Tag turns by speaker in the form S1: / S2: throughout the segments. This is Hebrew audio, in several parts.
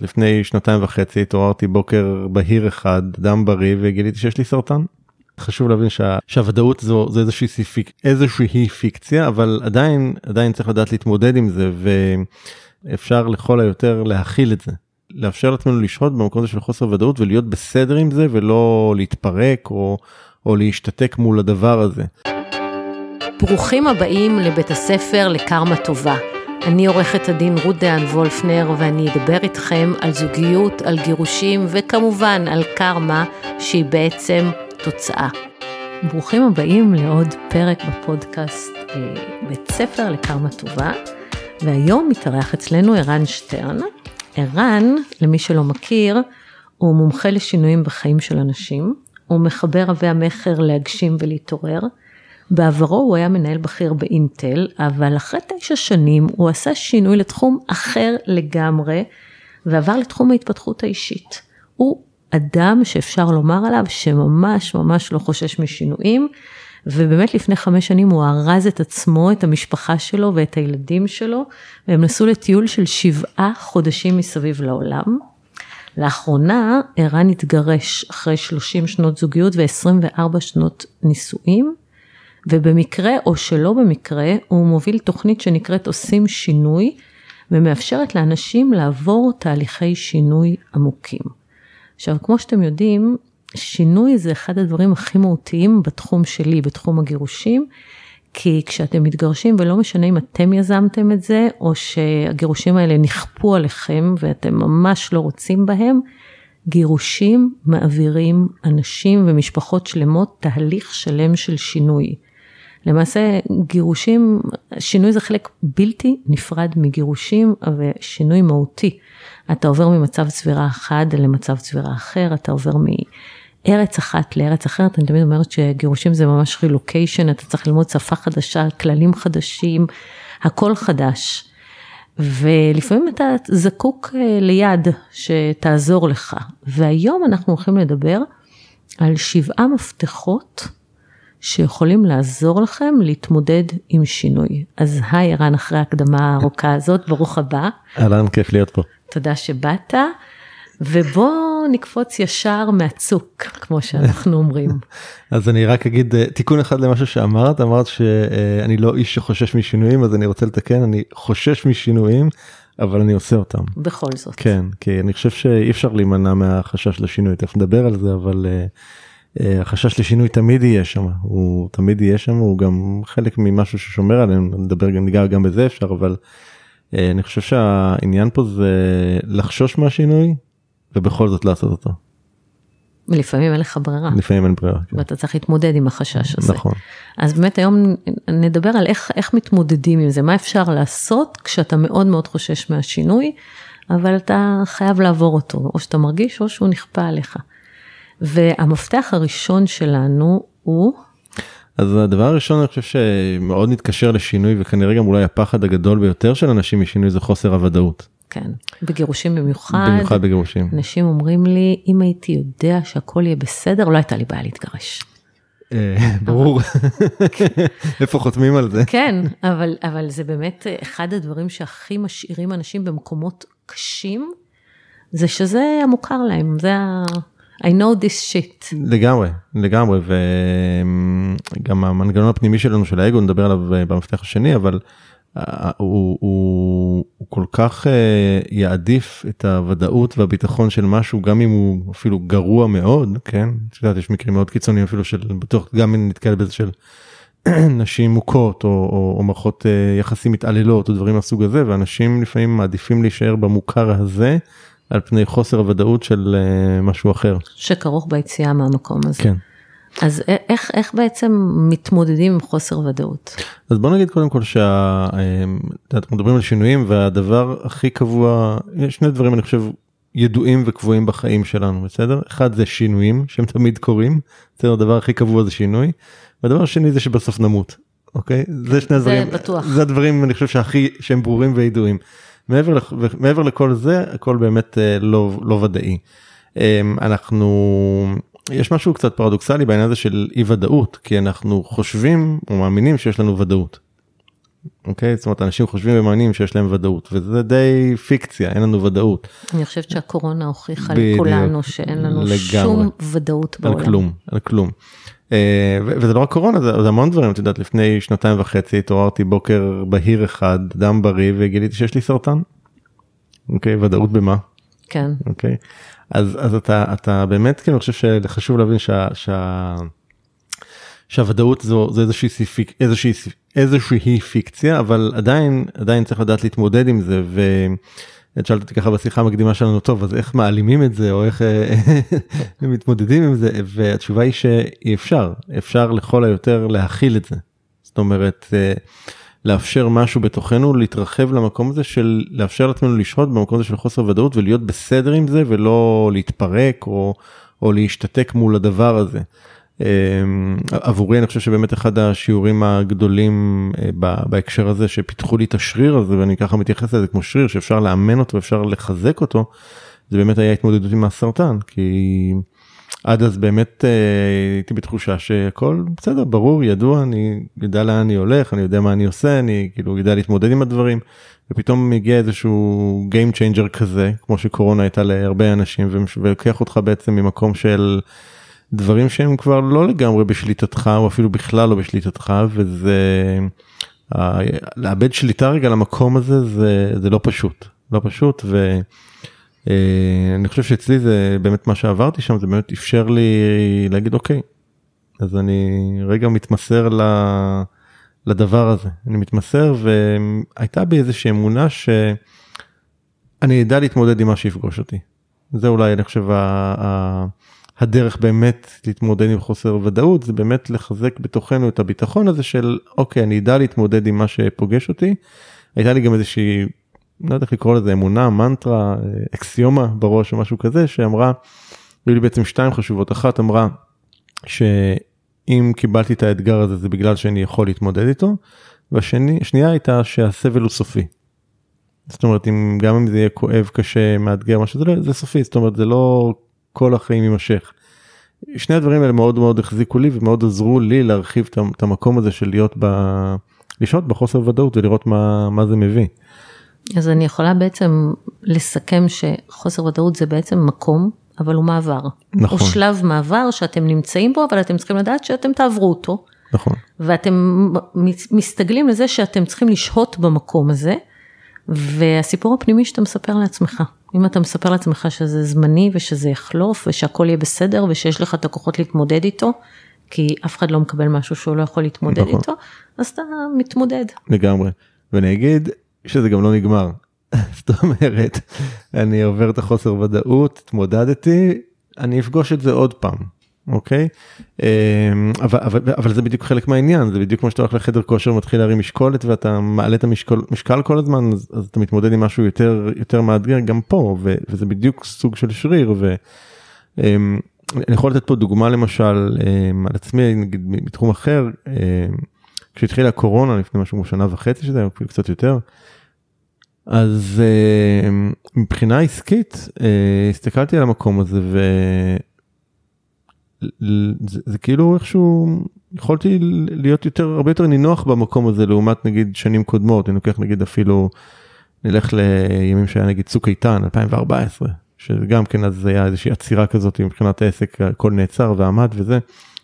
S1: לפני שנתיים וחצי התעוררתי בוקר בהיר אחד, דם בריא, וגיליתי שיש לי סרטן. חשוב להבין שה, שהוודאות זו, זו איזושהי, פיק, איזושהי פיקציה, אבל עדיין, עדיין צריך לדעת להתמודד עם זה, ואפשר לכל היותר להכיל את זה. לאפשר לעצמנו לשהות במקום הזה של חוסר ודאות ולהיות בסדר עם זה ולא להתפרק או, או להשתתק מול הדבר הזה.
S2: ברוכים הבאים לבית הספר לקרמה טובה. אני עורכת הדין רות דהן וולפנר ואני אדבר איתכם על זוגיות, על גירושים וכמובן על קרמה שהיא בעצם תוצאה. ברוכים הבאים לעוד פרק בפודקאסט אה, בית ספר לקרמה טובה והיום מתארח אצלנו ערן שטרן. ערן, למי שלא מכיר, הוא מומחה לשינויים בחיים של אנשים, הוא מחבר רבי המכר להגשים ולהתעורר. בעברו הוא היה מנהל בכיר באינטל, אבל אחרי תשע שנים הוא עשה שינוי לתחום אחר לגמרי, ועבר לתחום ההתפתחות האישית. הוא אדם שאפשר לומר עליו שממש ממש לא חושש משינויים, ובאמת לפני חמש שנים הוא ארז את עצמו, את המשפחה שלו ואת הילדים שלו, והם נסעו לטיול של שבעה חודשים מסביב לעולם. לאחרונה ערן התגרש אחרי 30 שנות זוגיות ו-24 שנות נישואים. ובמקרה או שלא במקרה הוא מוביל תוכנית שנקראת עושים שינוי ומאפשרת לאנשים לעבור תהליכי שינוי עמוקים. עכשיו כמו שאתם יודעים שינוי זה אחד הדברים הכי מהותיים בתחום שלי, בתחום הגירושים, כי כשאתם מתגרשים ולא משנה אם אתם יזמתם את זה או שהגירושים האלה נכפו עליכם ואתם ממש לא רוצים בהם, גירושים מעבירים אנשים ומשפחות שלמות תהליך שלם של שינוי. למעשה גירושים, שינוי זה חלק בלתי נפרד מגירושים ושינוי מהותי. אתה עובר ממצב צבירה אחד למצב צבירה אחר, אתה עובר מארץ אחת לארץ אחרת, אני תמיד אומרת שגירושים זה ממש רילוקיישן, אתה צריך ללמוד שפה חדשה, כללים חדשים, הכל חדש. ולפעמים אתה זקוק אה, ליד שתעזור לך. והיום אנחנו הולכים לדבר על שבעה מפתחות שיכולים לעזור לכם להתמודד עם שינוי. אז היי ערן, אחרי ההקדמה הארוכה הזאת, ברוך הבא.
S1: אהלן, כיף להיות פה.
S2: תודה שבאת, ובוא נקפוץ ישר מהצוק, כמו שאנחנו אומרים.
S1: אז אני רק אגיד אה, תיקון אחד למשהו שאמרת, אמרת שאני לא איש שחושש משינויים, אז אני רוצה לתקן, אני חושש משינויים. אבל אני עושה אותם.
S2: בכל זאת.
S1: כן, כי אני חושב שאי אפשר להימנע מהחשש לשינוי, תכף נדבר על זה, אבל uh, החשש לשינוי תמיד יהיה שם, הוא תמיד יהיה שם, הוא גם חלק ממשהו ששומר עלינו, נדבר גם, ניגע גם בזה אפשר, אבל אה, אני חושב שהעניין פה זה לחשוש מהשינוי ובכל זאת לעשות אותו.
S2: לפעמים אין לך ברירה.
S1: לפעמים אין ברירה. כן.
S2: ואתה צריך להתמודד עם החשש הזה.
S1: נכון.
S2: אז באמת היום נדבר על איך, איך מתמודדים עם זה, מה אפשר לעשות כשאתה מאוד מאוד חושש מהשינוי, אבל אתה חייב לעבור אותו, או שאתה מרגיש או שהוא נכפה עליך. והמפתח הראשון שלנו הוא...
S1: אז הדבר הראשון אני חושב שמאוד מתקשר לשינוי וכנראה גם אולי הפחד הגדול ביותר של אנשים משינוי זה חוסר הוודאות.
S2: כן, בגירושים במיוחד.
S1: במיוחד בגירושים.
S2: אנשים אומרים לי, אם הייתי יודע שהכל יהיה בסדר, לא הייתה לי בעיה להתגרש.
S1: אה, ברור, איפה חותמים על זה?
S2: כן, אבל, אבל זה באמת אחד הדברים שהכי משאירים אנשים במקומות קשים, זה שזה המוכר להם, זה ה... I know this shit.
S1: לגמרי, לגמרי, וגם המנגנון הפנימי שלנו של האגו, נדבר עליו אה, במפתח השני, אבל אה, הוא, הוא, הוא כל כך אה, יעדיף את הוודאות והביטחון של משהו, גם אם הוא אפילו גרוע מאוד, כן? את יודעת, יש מקרים מאוד קיצוניים אפילו של, בטוח גם אם נתקל בזה של נשים מוכות או, או, או מערכות יחסים מתעללות או דברים מהסוג הזה, ואנשים לפעמים מעדיפים להישאר במוכר הזה. על פני חוסר הוודאות של uh, משהו אחר.
S2: שכרוך ביציאה מהמקום הזה.
S1: כן.
S2: אז איך, איך בעצם מתמודדים עם חוסר ודאות?
S1: אז בוא נגיד קודם כל שאנחנו מדברים על שינויים והדבר הכי קבוע, יש שני דברים אני חושב ידועים וקבועים בחיים שלנו, בסדר? אחד זה שינויים שהם תמיד קורים, בסדר? הדבר הכי קבוע זה שינוי, והדבר השני זה שבסוף נמות, אוקיי? זה שני הדברים,
S2: זה בטוח.
S1: זה הדברים אני חושב שהכי, שהם ברורים וידועים. מעבר, מעבר לכל זה הכל באמת אה, לא, לא ודאי. אמ, אנחנו יש משהו קצת פרדוקסלי בעניין הזה של אי ודאות כי אנחנו חושבים או מאמינים שיש לנו ודאות. אוקיי? זאת אומרת, אנשים חושבים ומאמינים שיש להם ודאות, וזה די פיקציה, אין לנו ודאות.
S2: אני חושבת שהקורונה הוכיחה. לכולנו שאין לנו
S1: לגמרי.
S2: שום ודאות בעולם.
S1: על כלום, על כלום. אה, ו- וזה לא רק קורונה, זה, זה המון דברים, את יודעת, לפני שנתיים וחצי התעוררתי בוקר בהיר אחד, דם בריא, וגיליתי שיש לי סרטן. אוקיי, ודאות במה?
S2: כן.
S1: אוקיי? אז, אז אתה, אתה באמת, כאילו, אני חושב שחשוב להבין שה, שה, שהוודאות זו, זו איזושהי, סיפיק, איזושהי, איזושהי פיקציה, אבל עדיין, עדיין צריך לדעת להתמודד עם זה, ואת שאלת אותי ככה בשיחה המקדימה שלנו, טוב, אז איך מעלימים את זה, או איך אה, מתמודדים עם זה, והתשובה היא שאי אפשר, אפשר לכל היותר להכיל את זה. זאת אומרת, אה, לאפשר משהו בתוכנו להתרחב למקום הזה של לאפשר לעצמנו לשהות במקום הזה של חוסר ודאות ולהיות בסדר עם זה ולא להתפרק או, או להשתתק מול הדבר הזה. אמ, עבורי אני חושב שבאמת אחד השיעורים הגדולים אה, בהקשר הזה שפיתחו לי את השריר הזה ואני ככה מתייחס לזה כמו שריר שאפשר לאמן אותו ואפשר לחזק אותו זה באמת היה התמודדות עם הסרטן כי עד אז באמת אה, הייתי בתחושה שהכל בסדר ברור ידוע אני יודע לאן אני הולך אני יודע מה אני עושה אני כאילו יודע להתמודד עם הדברים ופתאום מגיע איזשהו game changer כזה כמו שקורונה הייתה להרבה אנשים ולוקח אותך בעצם ממקום של. דברים שהם כבר לא לגמרי בשליטתך או אפילו בכלל לא בשליטתך וזה לאבד שליטה רגע למקום הזה זה זה לא פשוט לא פשוט ואני חושב שאצלי זה באמת מה שעברתי שם זה באמת אפשר לי להגיד אוקיי אז אני רגע מתמסר ל... לדבר הזה אני מתמסר והייתה בי איזושהי אמונה שאני אדע להתמודד עם מה שיפגוש אותי. זה אולי אני חושב. ה... הדרך באמת להתמודד עם חוסר ודאות זה באמת לחזק בתוכנו את הביטחון הזה של אוקיי אני אדע להתמודד עם מה שפוגש אותי. הייתה לי גם איזושהי לא יודע איך לקרוא לזה אמונה מנטרה אקסיומה בראש או משהו כזה שאמרה. היו לי בעצם שתיים חשובות אחת אמרה שאם קיבלתי את האתגר הזה זה בגלל שאני יכול להתמודד איתו. והשנייה הייתה שהסבל הוא סופי. זאת אומרת אם גם אם זה יהיה כואב קשה מאתגר מה שזה לא זה סופי זאת אומרת זה לא כל החיים יימשך. שני הדברים האלה מאוד מאוד החזיקו לי ומאוד עזרו לי להרחיב את המקום הזה של להיות ב... לשהות בחוסר ודאות ולראות מה, מה זה מביא.
S2: אז אני יכולה בעצם לסכם שחוסר ודאות זה בעצם מקום, אבל הוא מעבר.
S1: נכון.
S2: הוא שלב מעבר שאתם נמצאים בו, אבל אתם צריכים לדעת שאתם תעברו אותו.
S1: נכון.
S2: ואתם מסתגלים לזה שאתם צריכים לשהות במקום הזה, והסיפור הפנימי שאתה מספר לעצמך. אם אתה מספר לעצמך שזה זמני ושזה יחלוף ושהכל יהיה בסדר ושיש לך את הכוחות להתמודד איתו, כי אף אחד לא מקבל משהו שהוא לא יכול להתמודד נכון. איתו, אז אתה מתמודד.
S1: לגמרי. ואני אגיד שזה גם לא נגמר. זאת אומרת, אני עובר את החוסר ודאות, התמודדתי, אני אפגוש את זה עוד פעם. אוקיי? אמ, אבל, אבל, אבל זה בדיוק חלק מהעניין, זה בדיוק כמו שאתה הולך לחדר כושר מתחיל להרים משקולת ואתה מעלה את המשקול, משקל כל הזמן, אז, אז אתה מתמודד עם משהו יותר, יותר מאתגר גם פה, ו, וזה בדיוק סוג של שריר. ו, אמ, אני יכול לתת פה דוגמה למשל אמ, על עצמי, נגיד מתחום אחר, כשהתחילה הקורונה לפני משהו כמו שנה וחצי שזה היה קצת יותר. אז מבחינה עסקית הסתכלתי על המקום הזה זה, זה כאילו איכשהו יכולתי להיות יותר הרבה יותר נינוח במקום הזה לעומת נגיד שנים קודמות אני לוקח נגיד אפילו נלך לימים שהיה נגיד צוק איתן 2014 שגם כן אז היה איזושהי עצירה כזאת מבחינת העסק הכל נעצר ועמד וזה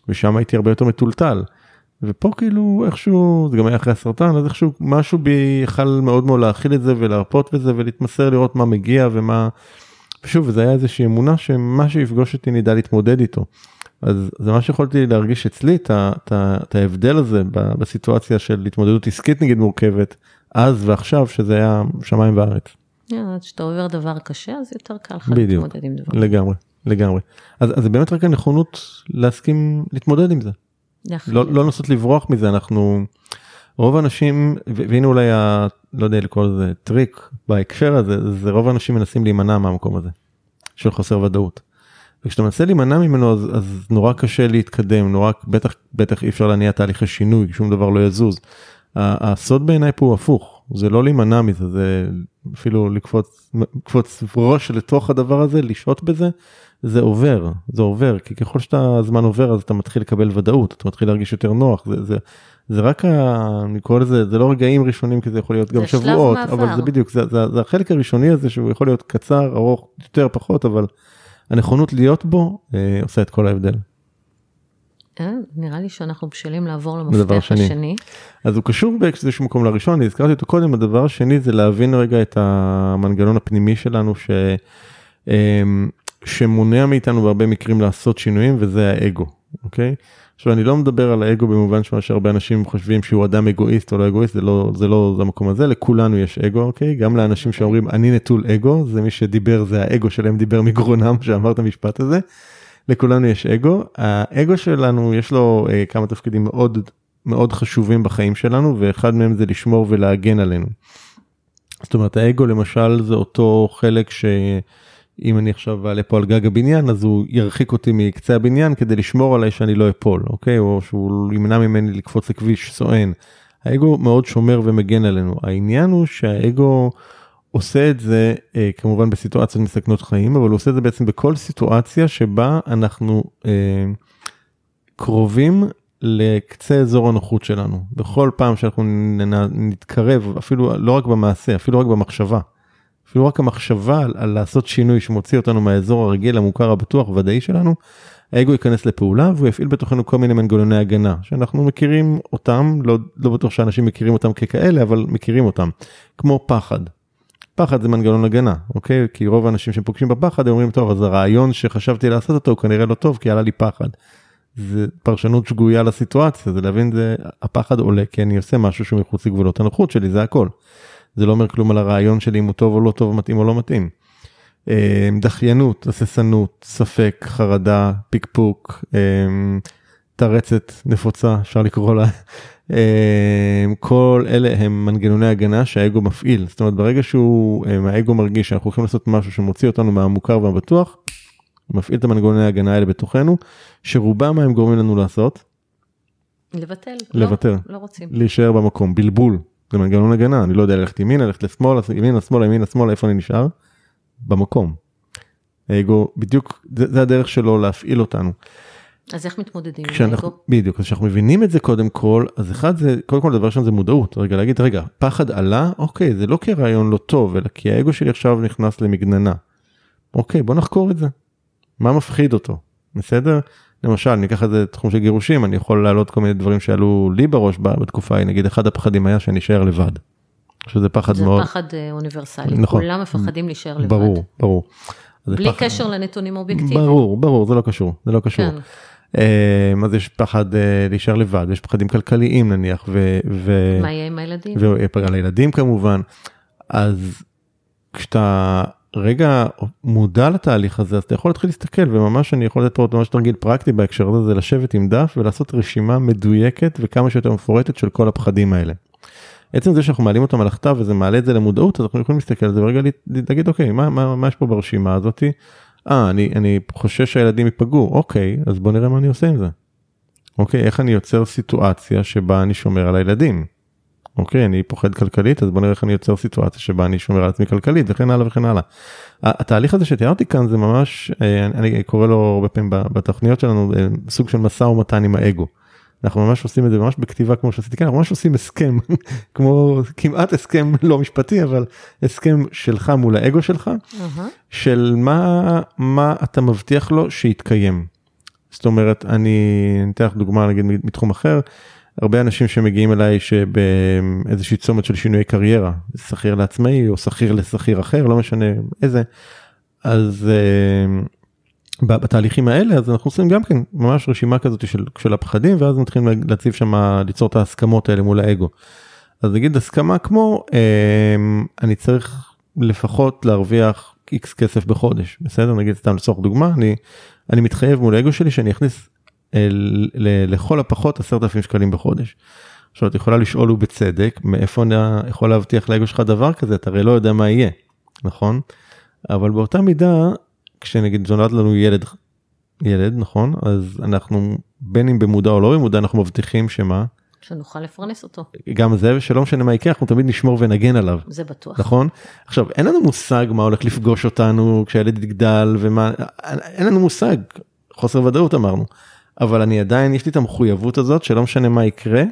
S1: ושם הייתי הרבה יותר מטולטל. ופה כאילו איכשהו זה גם היה אחרי הסרטן אז איכשהו משהו בי יכל מאוד מאוד להכיל את זה ולהרפות בזה ולהתמסר לראות מה מגיע ומה. ושוב זה היה איזושהי אמונה שמה שיפגוש אותי נדע להתמודד איתו. אז זה מה שיכולתי להרגיש אצלי את, ההבדל הזה בסיטואציה של התמודדות עסקית נגיד מורכבת אז ועכשיו שזה היה שמיים וארץ.
S2: כשאתה עובר דבר קשה אז יותר קל לך להתמודד עם דבר.
S1: לגמרי לגמרי אז, אז זה באמת רק הנכונות להסכים להתמודד עם זה. לא, לא לנסות לברוח מזה אנחנו רוב האנשים והנה אולי ה, לא יודע לקרוא לזה טריק בהקשר הזה זה רוב האנשים מנסים להימנע מהמקום הזה של חוסר ודאות. וכשאתה מנסה להימנע ממנו אז, אז נורא קשה להתקדם, נורא בטח בטח אי אפשר להניע תהליכי שינוי, שום דבר לא יזוז. הסוד בעיניי פה הוא הפוך, זה לא להימנע מזה, זה אפילו לקפוץ, לקפוץ ראש לתוך הדבר הזה, לשהות בזה, זה עובר, זה עובר, כי ככל שאתה הזמן עובר אז אתה מתחיל לקבל ודאות, אתה מתחיל להרגיש יותר נוח, זה, זה, זה רק, ה- אני קורא לזה, זה לא רגעים ראשונים כי זה יכול להיות גם שבועות. אבל זה בדיוק, זה, זה, זה החלק הראשוני הזה שהוא יכול להיות קצר, ארוך, יותר, פחות, אבל הנכונות להיות בו אה, עושה את כל ההבדל.
S2: אה, נראה לי שאנחנו בשלים לעבור למפתח
S1: שני.
S2: השני.
S1: אז הוא קשור באיזשהו מקום לראשון, אני הזכרתי אותו קודם, הדבר השני זה להבין רגע את המנגנון הפנימי שלנו ש, אמ, שמונע מאיתנו בהרבה מקרים לעשות שינויים וזה האגו, אוקיי? עכשיו אני לא מדבר על האגו במובן שמה שהרבה אנשים חושבים שהוא אדם אגואיסט או לא אגואיסט, זה לא זה לא זה המקום הזה, לכולנו יש אגו, אוקיי? גם לאנשים שאומרים אני נטול אגו, זה מי שדיבר, זה האגו שלהם דיבר מגרונם שאמר את המשפט הזה. לכולנו יש אגו, האגו שלנו יש לו אה, כמה תפקידים מאוד מאוד חשובים בחיים שלנו ואחד מהם זה לשמור ולהגן עלינו. זאת אומרת האגו למשל זה אותו חלק שאם אני עכשיו אעלה פה על גג הבניין אז הוא ירחיק אותי מקצה הבניין כדי לשמור עליי שאני לא אפול אוקיי או שהוא ימנע ממני לקפוץ לכביש סואן. האגו מאוד שומר ומגן עלינו העניין הוא שהאגו עושה את זה אה, כמובן בסיטואציות מסכנות חיים אבל הוא עושה את זה בעצם בכל סיטואציה שבה אנחנו אה, קרובים לקצה אזור הנוחות שלנו בכל פעם שאנחנו נתקרב אפילו לא רק במעשה אפילו רק במחשבה. אפילו רק המחשבה על, על לעשות שינוי שמוציא אותנו מהאזור הרגיל המוכר הבטוח ודאי שלנו האגו ייכנס לפעולה והוא יפעיל בתוכנו כל מיני מנגנוני הגנה שאנחנו מכירים אותם לא, לא בטוח שאנשים מכירים אותם ככאלה אבל מכירים אותם כמו פחד. פחד זה מנגנון הגנה אוקיי כי רוב האנשים שפוגשים בפחד הם אומרים טוב אז הרעיון שחשבתי לעשות אותו הוא כנראה לא טוב כי עלה לי פחד. זה פרשנות שגויה לסיטואציה זה להבין זה הפחד עולה כי אני עושה משהו שהוא מחוץ לגבולות הנוחות שלי זה הכל. זה לא אומר כלום על הרעיון שלי אם הוא טוב או לא טוב מתאים או לא מתאים. אה, דחיינות הססנות ספק חרדה פקפוק אה, תרצת נפוצה אפשר לקרוא לה. אה, כל אלה הם מנגנוני הגנה שהאגו מפעיל זאת אומרת ברגע שהוא אה, האגו מרגיש שאנחנו הולכים לעשות משהו שמוציא אותנו מהמוכר והבטוח. הוא מפעיל את המנגנוני ההגנה האלה בתוכנו שרובם מה הם גורמים לנו לעשות
S2: לבטל.
S1: לוותר.
S2: לא, לא רוצים.
S1: להישאר במקום בלבול זה מנגנון הגנה אני לא יודע ללכת ימינה ללכת לשמאל ימינה שמאלה ימינה שמאלה איפה אני נשאר. במקום. האגו בדיוק זה, זה הדרך שלו להפעיל אותנו.
S2: אז איך מתמודדים עם
S1: כשאנחנו
S2: האגו?
S1: בדיוק אז כשאנחנו מבינים את זה קודם כל אז אחד זה קודם כל דבר ראשון זה מודעות רגע להגיד רגע פחד עלה אוקיי זה לא כי הרעיון לא טוב אלא כי האגו שלי עכשיו נכנס למגננה. אוקיי בוא נחקור את זה. מה מפחיד אותו בסדר למשל ניקח את זה תחום של גירושים אני יכול להעלות כל מיני דברים שעלו לי בראש בתקופה ההיא נגיד אחד הפחדים היה שאני אשאר לבד. שזה פחד
S2: זה
S1: מאוד
S2: פחד אה, אוניברסלי.
S1: נכון.
S2: כולם מפחדים להישאר לבד.
S1: ברור ברור. זה
S2: בלי
S1: פחד-
S2: קשר לנתונים אובייקטיביים.
S1: ברור ברור זה לא קשור זה לא קשור.
S2: כן.
S1: אז יש פחד אה, להישאר לבד יש פחדים כלכליים נניח ו... ו...
S2: מה יהיה עם הילדים?
S1: ועל הילדים כמובן. אז כשאתה רגע מודע לתהליך הזה אז אתה יכול להתחיל להסתכל וממש אני יכול לתת פה עוד ממש תרגיל פרקטי בהקשר הזה זה לשבת עם דף ולעשות רשימה מדויקת וכמה שיותר מפורטת של כל הפחדים האלה. עצם זה שאנחנו מעלים אותם על הכתב וזה מעלה את זה למודעות אז אנחנו יכולים להסתכל על זה ורגע להגיד אוקיי מה, מה, מה יש פה ברשימה הזאתי. אה אני אני חושש שהילדים ייפגעו אוקיי אז בוא נראה מה אני עושה עם זה. אוקיי איך אני יוצר סיטואציה שבה אני שומר על הילדים. אוקיי אני פוחד כלכלית אז בוא נראה איך אני יוצר סיטואציה שבה אני שומר על עצמי כלכלית וכן הלאה וכן הלאה. התהליך הזה שתיארתי כאן זה ממש אה, אני קורא לו הרבה פעמים בתוכניות שלנו אה, סוג של משא ומתן עם האגו. אנחנו ממש עושים את זה ממש בכתיבה כמו שעשיתי כאן אנחנו ממש עושים הסכם כמו כמעט הסכם לא משפטי אבל הסכם שלך מול האגו שלך. של מה מה אתה מבטיח לו שיתקיים. זאת אומרת אני אתן לך דוגמה נגיד מתחום אחר הרבה אנשים שמגיעים אליי שבאיזושהי צומת של שינוי קריירה שכיר לעצמאי או שכיר לשכיר אחר לא משנה איזה אז ב- בתהליכים האלה אז אנחנו עושים גם כן ממש רשימה כזאת של, של הפחדים ואז מתחילים להציב שם ליצור את ההסכמות האלה מול האגו. אז נגיד הסכמה כמו אה, אני צריך לפחות להרוויח איקס כסף בחודש בסדר נגיד סתם לצורך דוגמה אני אני מתחייב מול האגו שלי שאני אכניס לכל הפחות עשרת אלפים שקלים בחודש. עכשיו את יכולה לשאול ובצדק מאיפה אני יכול להבטיח לאגו שלך דבר כזה? אתה הרי לא יודע מה יהיה נכון? אבל באותה מידה כשנגיד נולד לנו ילד ילד נכון? אז אנחנו בין אם במודע או לא במודע אנחנו מבטיחים שמה?
S2: שנוכל לפרנס אותו,
S1: גם זה שלא משנה מה יקרה אנחנו תמיד נשמור ונגן עליו.
S2: זה בטוח.
S1: נכון? עכשיו אין לנו מושג מה הולך לפגוש אותנו כשהילד יגדל ומה אין לנו מושג. חוסר ודאות אמרנו אבל אני עדיין יש לי את המחויבות הזאת שלא משנה מה יקרה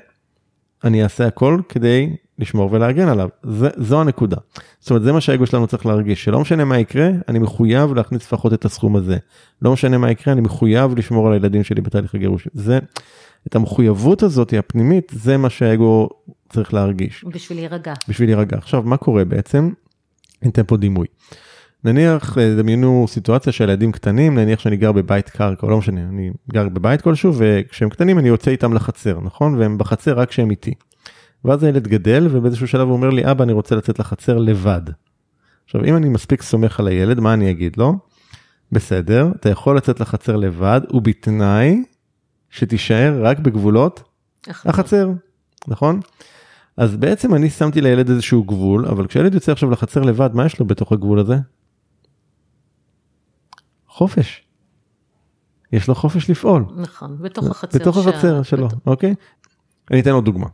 S1: אני אעשה הכל כדי לשמור ולהגן עליו. זה, זו הנקודה. זאת אומרת, זה מה שהאגו שלנו צריך להרגיש, שלא משנה מה יקרה, אני מחויב להכניס לפחות את הסכום הזה. לא משנה מה יקרה, אני מחויב לשמור על הילדים שלי בתהליך הגירוש. זה, את המחויבות הזאת הפנימית, זה מה שהאגו צריך להרגיש.
S2: בשביל להירגע.
S1: בשביל להירגע. עכשיו, מה קורה בעצם? ניתן פה דימוי. נניח, אה, דמיינו סיטואציה של ילדים קטנים, נניח שאני גר בבית קרקע, או לא משנה, אני גר בבית כלשהו, וכשהם קטנים אני יוצא איתם לחצר, נכון? והם בחצר רק כשהם איתי. ואז הילד גדל, ובאיזשהו שלב הוא אומר לי, אבא, אני רוצה לצאת לחצר לבד. עכשיו, אם אני מספיק סומך על הילד, מה אני אגיד לו? בסדר, אתה יכול לצאת לחצר לבד, ובתנאי שתישאר רק בגבולות החצר, נכון? אז בעצם אני שמתי לילד איזשהו גבול, אבל כשילד יוצא עכשיו לחצר לבד, מה יש לו בתוך הגבול הזה? חופש. יש לו חופש לפעול.
S2: נכון, בתוך החצר.
S1: בתוך החצר שלו, אוקיי? אני אתן עוד דוגמה.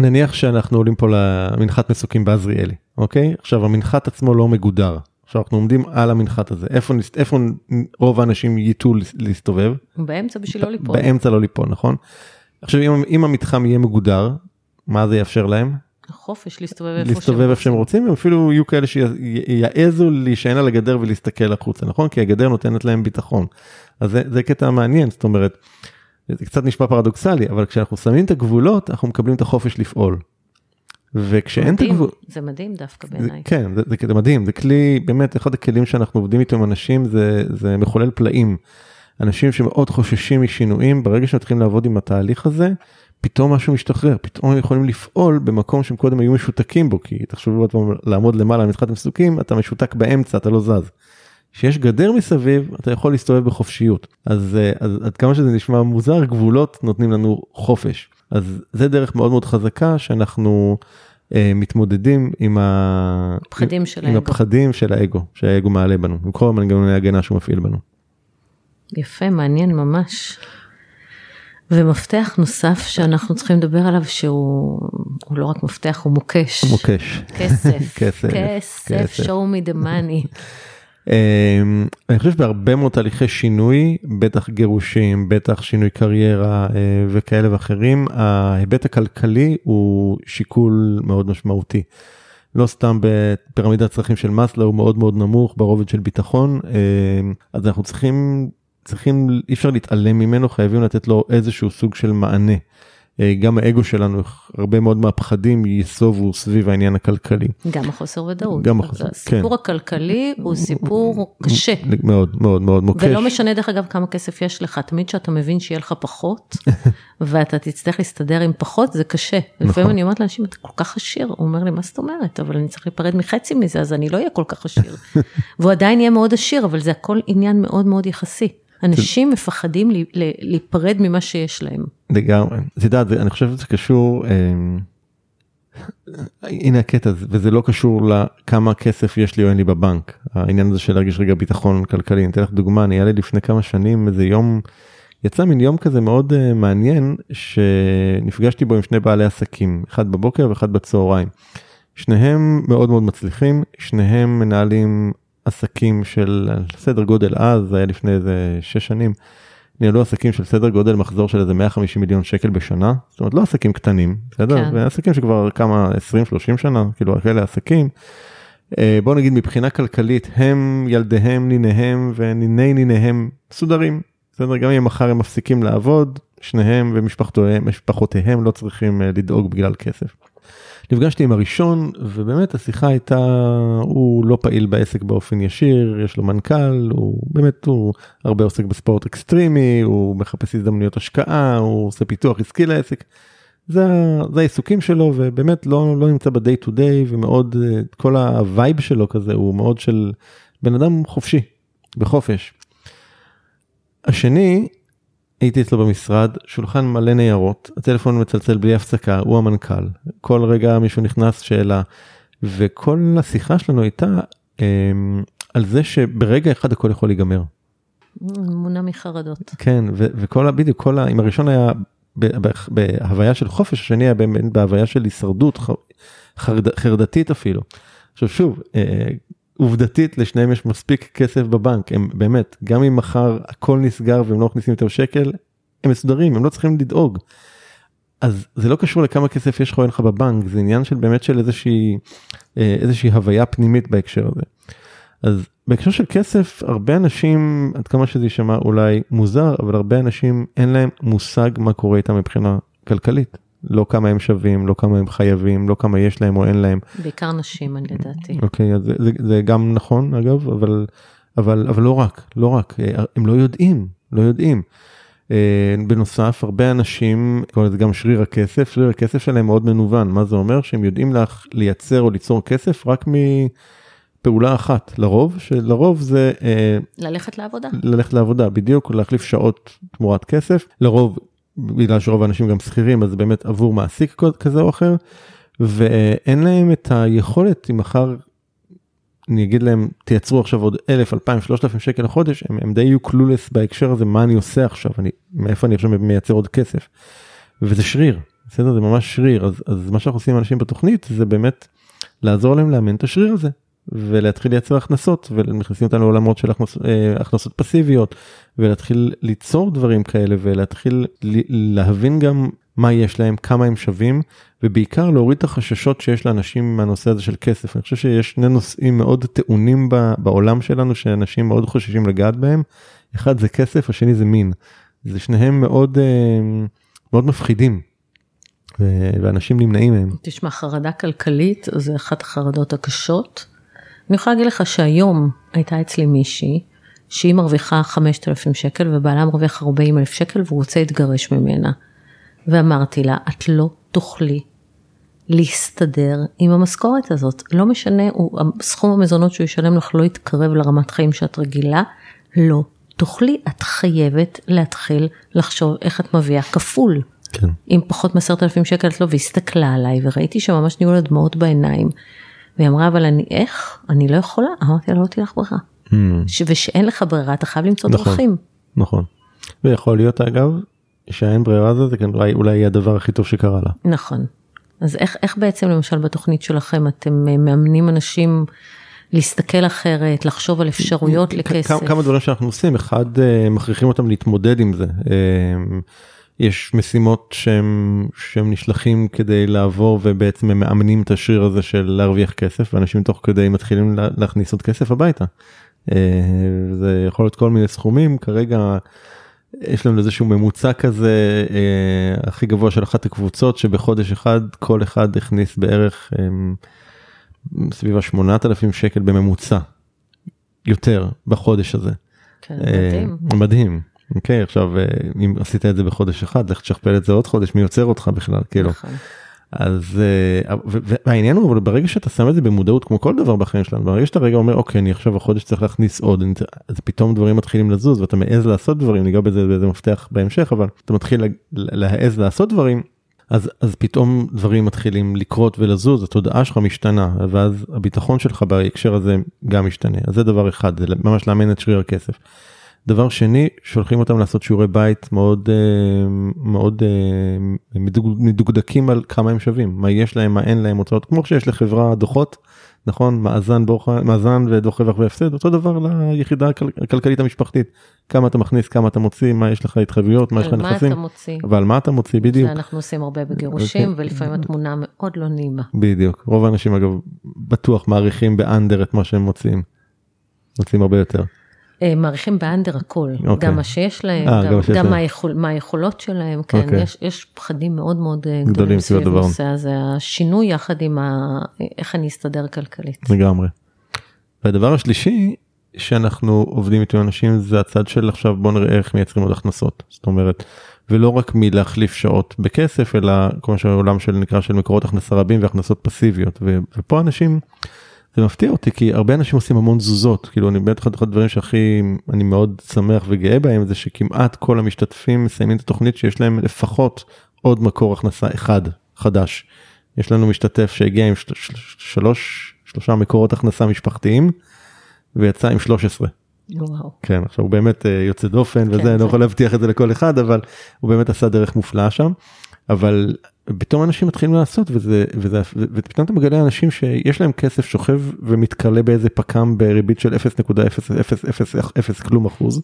S1: נניח שאנחנו עולים פה למנחת מסוקים בעזריאלי, אוקיי? עכשיו המנחת עצמו לא מגודר. עכשיו אנחנו עומדים על המנחת הזה, איפה, איפה רוב האנשים ייטו להסתובב?
S2: באמצע בשביל לא ליפול.
S1: באמצע לא ליפול, נכון? עכשיו אם, אם המתחם יהיה מגודר, מה זה יאפשר להם?
S2: חופש להסתובב איפה
S1: להסתובב איפה שהם רוצים, אפילו יהיו כאלה שיעזו להישען על הגדר ולהסתכל החוצה, נכון? כי הגדר נותנת להם ביטחון. אז זה, זה קטע מעניין, זאת אומרת, זה קצת נשמע פרדוקסלי, אבל כשאנחנו שמים את הגבולות, אנחנו מקבלים את החופש לפעול. וכשאין את הגבול...
S2: זה מדהים דווקא בעיניי.
S1: כן, זה, זה, זה מדהים, זה כלי, באמת, אחד הכלים שאנחנו עובדים איתו עם אנשים, זה, זה מחולל פלאים. אנשים שמאוד חוששים משינויים, ברגע שמתחילים לעבוד עם התהליך הזה, פתאום משהו משתחרר, פתאום הם יכולים לפעול במקום שהם קודם היו משותקים בו, כי תחשבו עוד פעם לעמוד למעלה על מתחת המסוקים, אתה משותק באמצע, אתה לא זז. כשיש גדר מסביב, אתה יכול להסתובב בחופשיות. אז, אה, אז עד כמה שזה נשמע מוזר, גבולות נותנים לנו חופש. אז זה דרך מאוד מאוד חזקה שאנחנו אה, מתמודדים עם, ה...
S2: הפחדים של
S1: עם
S2: האגו.
S1: הפחדים של האגו, שהאגו מעלה בנו, עם כל המנגנוני ההגנה שהוא מפעיל בנו.
S2: יפה, מעניין ממש. ומפתח נוסף שאנחנו צריכים לדבר עליו שהוא לא רק מפתח, הוא מוקש.
S1: מוקש.
S2: כסף.
S1: כסף.
S2: כסף, show me the money.
S1: Um, אני חושב שבהרבה מאוד תהליכי שינוי, בטח גירושים, בטח שינוי קריירה uh, וכאלה ואחרים, ההיבט הכלכלי הוא שיקול מאוד משמעותי. לא סתם בפירמידת הצרכים של מאסלו הוא מאוד מאוד נמוך ברובד של ביטחון, uh, אז אנחנו צריכים צריכים, אי אפשר להתעלם ממנו, חייבים לתת לו איזשהו סוג של מענה. אה, גם האגו שלנו, הרבה מאוד מהפחדים ייסובו סביב העניין הכלכלי.
S2: גם החוסר ודאות.
S1: גם החוסר, כן.
S2: הסיפור הכלכלי הוא סיפור קשה.
S1: מאוד מאוד מאוד מוקש.
S2: ולא משנה דרך אגב כמה כסף יש לך, תמיד שאתה מבין שיהיה לך פחות, ואתה תצטרך להסתדר עם פחות, זה קשה.
S1: נכון.
S2: לפעמים אני אומרת לאנשים, אתה כל כך עשיר, הוא אומר לי, מה זאת אומרת? אבל אני צריך להיפרד מחצי מזה, אז אני לא אהיה כל כך עשיר. והוא עדיין יהיה מאוד עשיר, אבל זה הכל עניין מאוד מאוד יחסי. אנשים מפחדים להיפרד ממה שיש להם.
S1: לגמרי. את יודעת, אני חושב שזה קשור, אה, הנה הקטע וזה לא קשור לכמה כסף יש לי או אין לי בבנק. העניין הזה של להרגיש רגע ביטחון כלכלי. אני אתן לך דוגמה, אני היה לי לפני כמה שנים איזה יום, יצא מין יום כזה מאוד uh, מעניין, שנפגשתי בו עם שני בעלי עסקים, אחד בבוקר ואחד בצהריים. שניהם מאוד מאוד מצליחים, שניהם מנהלים עסקים של סדר גודל אז, זה היה לפני איזה 6 שנים, ניהלו עסקים של סדר גודל מחזור של איזה 150 מיליון שקל בשנה, זאת אומרת לא עסקים קטנים, בסדר? כן. עסקים שכבר כמה 20-30 שנה, כאילו כאלה עסקים. אה, בוא נגיד מבחינה כלכלית הם ילדיהם ניניהם וניני ניניהם מסודרים, בסדר? גם אם מחר הם מפסיקים לעבוד, שניהם ומשפחותיהם לא צריכים אה, לדאוג בגלל כסף. נפגשתי עם הראשון ובאמת השיחה הייתה הוא לא פעיל בעסק באופן ישיר יש לו מנכ"ל הוא באמת הוא הרבה עוסק בספורט אקסטרימי הוא מחפש הזדמנויות השקעה הוא עושה פיתוח עסקי לעסק. זה, זה העיסוקים שלו ובאמת לא, לא נמצא ב-day to day ומאוד כל ה vibe שלו כזה הוא מאוד של בן אדם חופשי בחופש. השני הייתי אצלו במשרד, שולחן מלא ניירות, הטלפון מצלצל בלי הפסקה, הוא המנכ"ל, כל רגע מישהו נכנס שאלה, וכל השיחה שלנו הייתה אה, על זה שברגע אחד הכל יכול להיגמר.
S2: מונע מחרדות.
S1: כן, ו- וכל, בדיוק, כל ה... אם הראשון היה בהוויה של חופש, השני היה באמת בהוויה של הישרדות, חרד, חרדתית אפילו. עכשיו שוב, אה, עובדתית לשניהם יש מספיק כסף בבנק הם באמת גם אם מחר הכל נסגר והם לא מכניסים יותר שקל הם מסודרים הם לא צריכים לדאוג. אז זה לא קשור לכמה כסף יש לך או אין לך בבנק, זה עניין של באמת של איזושהי, אה, איזושהי הוויה פנימית בהקשר הזה. אז בהקשר של כסף, הרבה אנשים, עד כמה שזה יישמע אולי מוזר, אבל הרבה אנשים אין להם מושג מה קורה איתם מבחינה כלכלית. לא כמה הם שווים, לא כמה הם חייבים, לא כמה יש להם או אין להם.
S2: בעיקר נשים, אני לדעתי.
S1: אוקיי, אז זה, זה, זה גם נכון אגב, אבל, אבל, אבל לא רק, לא רק, אה, הם לא יודעים, לא יודעים. אה, בנוסף, הרבה אנשים, לזה גם שריר הכסף, שריר הכסף שלהם מאוד מנוון, מה זה אומר? שהם יודעים לך לייצר או ליצור כסף רק מפעולה אחת, לרוב, שלרוב זה... אה,
S2: ללכת לעבודה.
S1: ללכת לעבודה, בדיוק, להחליף שעות תמורת כסף, לרוב, בגלל שרוב האנשים גם שכירים, אז באמת עבור מעסיק כזה או אחר, ואין להם את היכולת, אם מחר אני אגיד להם תייצרו עכשיו עוד אלף, אלפיים, שלושת אלפים שקל לחודש, הם, הם די יהיו קלולס בהקשר הזה, מה אני עושה עכשיו, אני, מאיפה אני עכשיו מייצר עוד כסף. וזה שריר, בסדר? זה ממש שריר, אז, אז מה שאנחנו עושים עם אנשים בתוכנית זה באמת לעזור להם לאמן את השריר הזה. ולהתחיל לייצר הכנסות ונכנסים אותנו לעולמות של הכנס, אה, הכנסות פסיביות ולהתחיל ליצור דברים כאלה ולהתחיל להבין גם מה יש להם, כמה הם שווים, ובעיקר להוריד את החששות שיש לאנשים מהנושא הזה של כסף. אני חושב שיש שני נושאים מאוד טעונים בעולם שלנו, שאנשים מאוד חוששים לגעת בהם. אחד זה כסף, השני זה מין. זה שניהם מאוד, אה, מאוד מפחידים. ואנשים נמנעים מהם.
S2: תשמע, חרדה כלכלית זה אחת החרדות הקשות. אני יכולה להגיד לך שהיום הייתה אצלי מישהי שהיא מרוויחה 5,000 שקל ובעלה מרוויח 40,000 שקל והוא רוצה להתגרש ממנה. ואמרתי לה, את לא תוכלי להסתדר עם המשכורת הזאת. לא משנה, הוא, סכום המזונות שהוא ישלם לך לא יתקרב לרמת חיים שאת רגילה, לא תוכלי, את חייבת להתחיל לחשוב איך את מביאה כפול.
S1: כן.
S2: עם פחות מעשרת אלפים שקל את לא, והסתכלה עליי וראיתי שממש נהיו לה דמעות בעיניים. והיא אמרה, אבל אני איך? אני לא יכולה. אמרתי לה, לא תהיה לך ברירה. Mm. ושאין לך ברירה, אתה חייב למצוא נכון, דרכים.
S1: נכון. ויכול להיות אגב, שאין ברירה זה, זה כן אולי, הדבר הכי טוב שקרה לה.
S2: נכון. אז איך, איך בעצם למשל בתוכנית שלכם אתם אה, מאמנים אנשים להסתכל אחרת, לחשוב על אפשרויות לכסף?
S1: כמה דברים שאנחנו עושים, אחד אה, מכריחים אותם להתמודד עם זה. אה, יש משימות שהם, שהם נשלחים כדי לעבור ובעצם הם מאמנים את השריר הזה של להרוויח כסף ואנשים תוך כדי מתחילים להכניס עוד כסף הביתה. זה יכול להיות כל מיני סכומים כרגע יש לנו איזשהו ממוצע כזה אה, הכי גבוה של אחת הקבוצות שבחודש אחד כל אחד הכניס בערך אה, סביב ה-8,000 שקל בממוצע יותר בחודש הזה.
S2: כן, אה, מדהים.
S1: מדהים. אוקיי עכשיו אה, אם עשית את זה בחודש אחד לך תשכפל את זה עוד חודש מי יוצר אותך בכלל כאילו. נכון. אז אה, והעניין הוא ברגע שאתה שם את זה במודעות כמו כל דבר בחיים שלנו ברגע שאתה רגע אומר אוקיי אני עכשיו החודש צריך להכניס עוד אז פתאום דברים מתחילים לזוז ואתה מעז לעשות דברים ניגע בזה באיזה מפתח בהמשך אבל אתה מתחיל להעז לעשות דברים אז אז פתאום דברים מתחילים לקרות ולזוז התודעה שלך משתנה ואז הביטחון שלך בהקשר הזה גם משתנה אז זה דבר אחד זה ממש לאמן את שריר הכסף. דבר שני, שולחים אותם לעשות שיעורי בית מאוד אה, מאוד אה, מדוקדקים על כמה הם שווים, מה יש להם, מה אין להם, הוצאות, כמו שיש לחברה דוחות, נכון? מאזן, בוח, מאזן ודוח רווח והפסד, אותו דבר ליחידה הכלכלית המשפחתית, כמה אתה מכניס, כמה אתה מוציא, מה יש לך התחייבויות, מה יש לך נכסים,
S2: על מה אתה מוציא,
S1: ועל מה אתה מוציא, בדיוק.
S2: זה אנחנו עושים הרבה בגירושים, okay. אוקיי. ולפעמים התמונה מאוד לא נעימה.
S1: בדיוק, רוב האנשים אגב בטוח מעריכים באנדר את מה שהם מוצאים, מוצאים הרבה יותר.
S2: אה, מעריכים באנדר הכל, okay. אוקיי. גם מה שיש להם, 아, אה, גם, גם, מה, היכול, מה היכולות שלהם, כן, okay. אוקיי. יש, יש פחדים מאוד מאוד אה, גדולים סביב הנושא הזה, השינוי יחד עם ה, איך אני אסתדר כלכלית.
S1: לגמרי. והדבר השלישי שאנחנו עובדים איתו אנשים זה הצד של עכשיו בוא נראה איך מייצרים עוד הכנסות, זאת אומרת, ולא רק מלהחליף שעות בכסף אלא כמו שהעולם של נקרא של מקורות הכנסה רבים והכנסות פסיביות ופה אנשים. זה מפתיע אותי כי הרבה אנשים עושים המון תזוזות כאילו אני בטח אחד הדברים שהכי אני מאוד שמח וגאה בהם זה שכמעט כל המשתתפים מסיימים את התוכנית שיש להם לפחות עוד מקור הכנסה אחד חדש. יש לנו משתתף שהגיע עם שלוש שלושה מקורות הכנסה משפחתיים ויצא עם 13.
S2: וואו.
S1: כן עכשיו הוא באמת אה, יוצא דופן כן, וזה אני לא יכול להבטיח את זה לכל אחד אבל הוא באמת עשה דרך מופלאה שם. אבל פתאום אנשים מתחילים לעשות וזה וזה ופתאום אתה מגלה אנשים שיש להם כסף שוכב ומתכלה באיזה פק"ם בריבית של 0.000 כלום אחוז.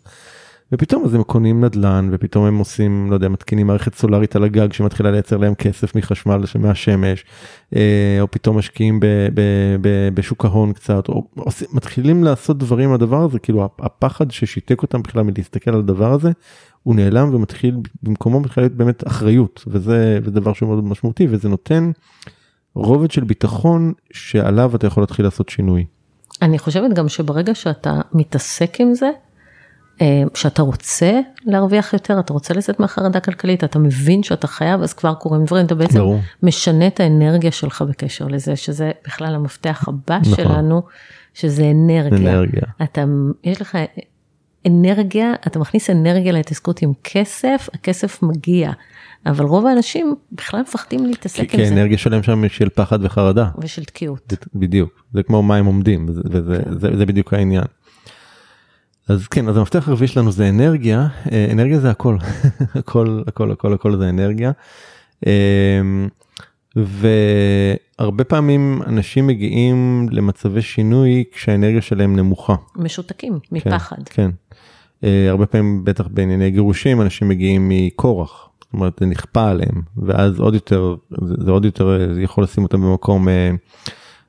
S1: ופתאום אז הם קונים נדל"ן ופתאום הם עושים לא יודע מתקינים מערכת סולארית על הגג שמתחילה לייצר להם כסף מחשמל מהשמש אה, או פתאום משקיעים ב, ב, ב, בשוק ההון קצת או עושים, מתחילים לעשות דברים הדבר הזה כאילו הפחד ששיתק אותם בכלל מלהסתכל על הדבר הזה הוא נעלם ומתחיל במקומו מתחיל להיות באמת אחריות וזה, וזה דבר שהוא מאוד משמעותי וזה נותן רובד של ביטחון שעליו אתה יכול להתחיל לעשות שינוי.
S2: אני חושבת גם שברגע שאתה מתעסק עם זה, אה, שאתה רוצה להרוויח יותר, אתה רוצה לצאת מהחרדה כלכלית, אתה מבין שאתה חייב, אז כבר קורים דברים, אתה בעצם ברור. משנה את האנרגיה שלך בקשר לזה, שזה בכלל המפתח הבא נכון. שלנו, שזה אנרגיה.
S1: אנרגיה.
S2: אתה, יש לך אנרגיה, אתה מכניס אנרגיה להתעסקות עם כסף, הכסף מגיע. אבל רוב האנשים בכלל מפחדים להתעסק עם זה.
S1: כי האנרגיה שלהם שם של פחד וחרדה.
S2: ושל תקיעות.
S1: בדיוק, זה כמו מים עומדים, וזה, כן. זה, זה בדיוק העניין. אז כן, אז המפתח הרביעי שלנו זה אנרגיה, אה, אנרגיה זה הכל, הכל, הכל, הכל, הכל זה אנרגיה. אמ, והרבה פעמים אנשים מגיעים למצבי שינוי כשהאנרגיה שלהם נמוכה.
S2: משותקים, מפחד.
S1: כן, כן. אה, הרבה פעמים, בטח בענייני גירושים, אנשים מגיעים מכורח. זאת אומרת, זה נכפה עליהם, ואז עוד יותר, זה, זה עוד יותר זה יכול לשים אותם במקום. אה,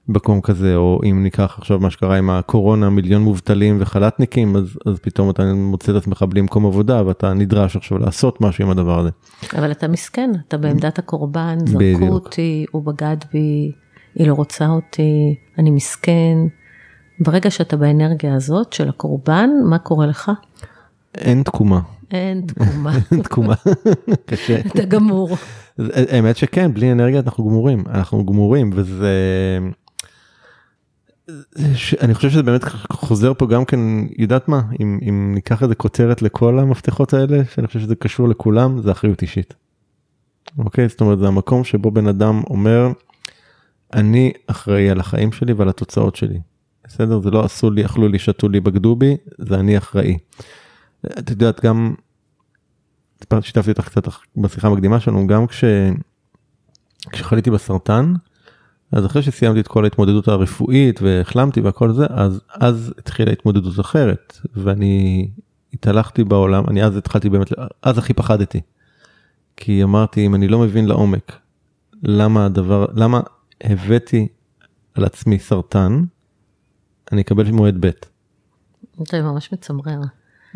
S1: במקום כזה או אם ניקח עכשיו מה שקרה עם הקורונה מיליון מובטלים וחל"תניקים אז אז פתאום אתה מוצא את עצמך בלי מקום עבודה ואתה נדרש עכשיו לעשות משהו עם הדבר הזה.
S2: אבל אתה מסכן אתה בעמדת הקורבן זרקו אותי הוא בגד בי היא לא רוצה אותי אני מסכן. ברגע שאתה באנרגיה הזאת של הקורבן מה קורה לך?
S1: אין תקומה.
S2: אין תקומה.
S1: אין תקומה. קשה.
S2: אתה גמור.
S1: האמת שכן בלי אנרגיה אנחנו גמורים אנחנו גמורים וזה. אני חושב שזה באמת חוזר פה גם כן יודעת מה אם, אם ניקח איזה כותרת לכל המפתחות האלה שאני חושב שזה קשור לכולם זה אחריות אישית. אוקיי זאת אומרת זה המקום שבו בן אדם אומר אני אחראי על החיים שלי ועל התוצאות שלי. בסדר זה לא עשו לי אכלו לי שתו לי בגדו בי זה אני אחראי. את יודעת גם שיתפתי אותך קצת בשיחה המקדימה שלנו גם כש... כשחליתי בסרטן. אז אחרי שסיימתי את כל ההתמודדות הרפואית והחלמתי והכל זה אז אז התחילה התמודדות אחרת ואני התהלכתי בעולם אני אז התחלתי באמת אז הכי פחדתי. כי אמרתי אם אני לא מבין לעומק למה הדבר למה הבאתי על עצמי סרטן אני אקבל מועד ב'.
S2: זה ממש מצמרר.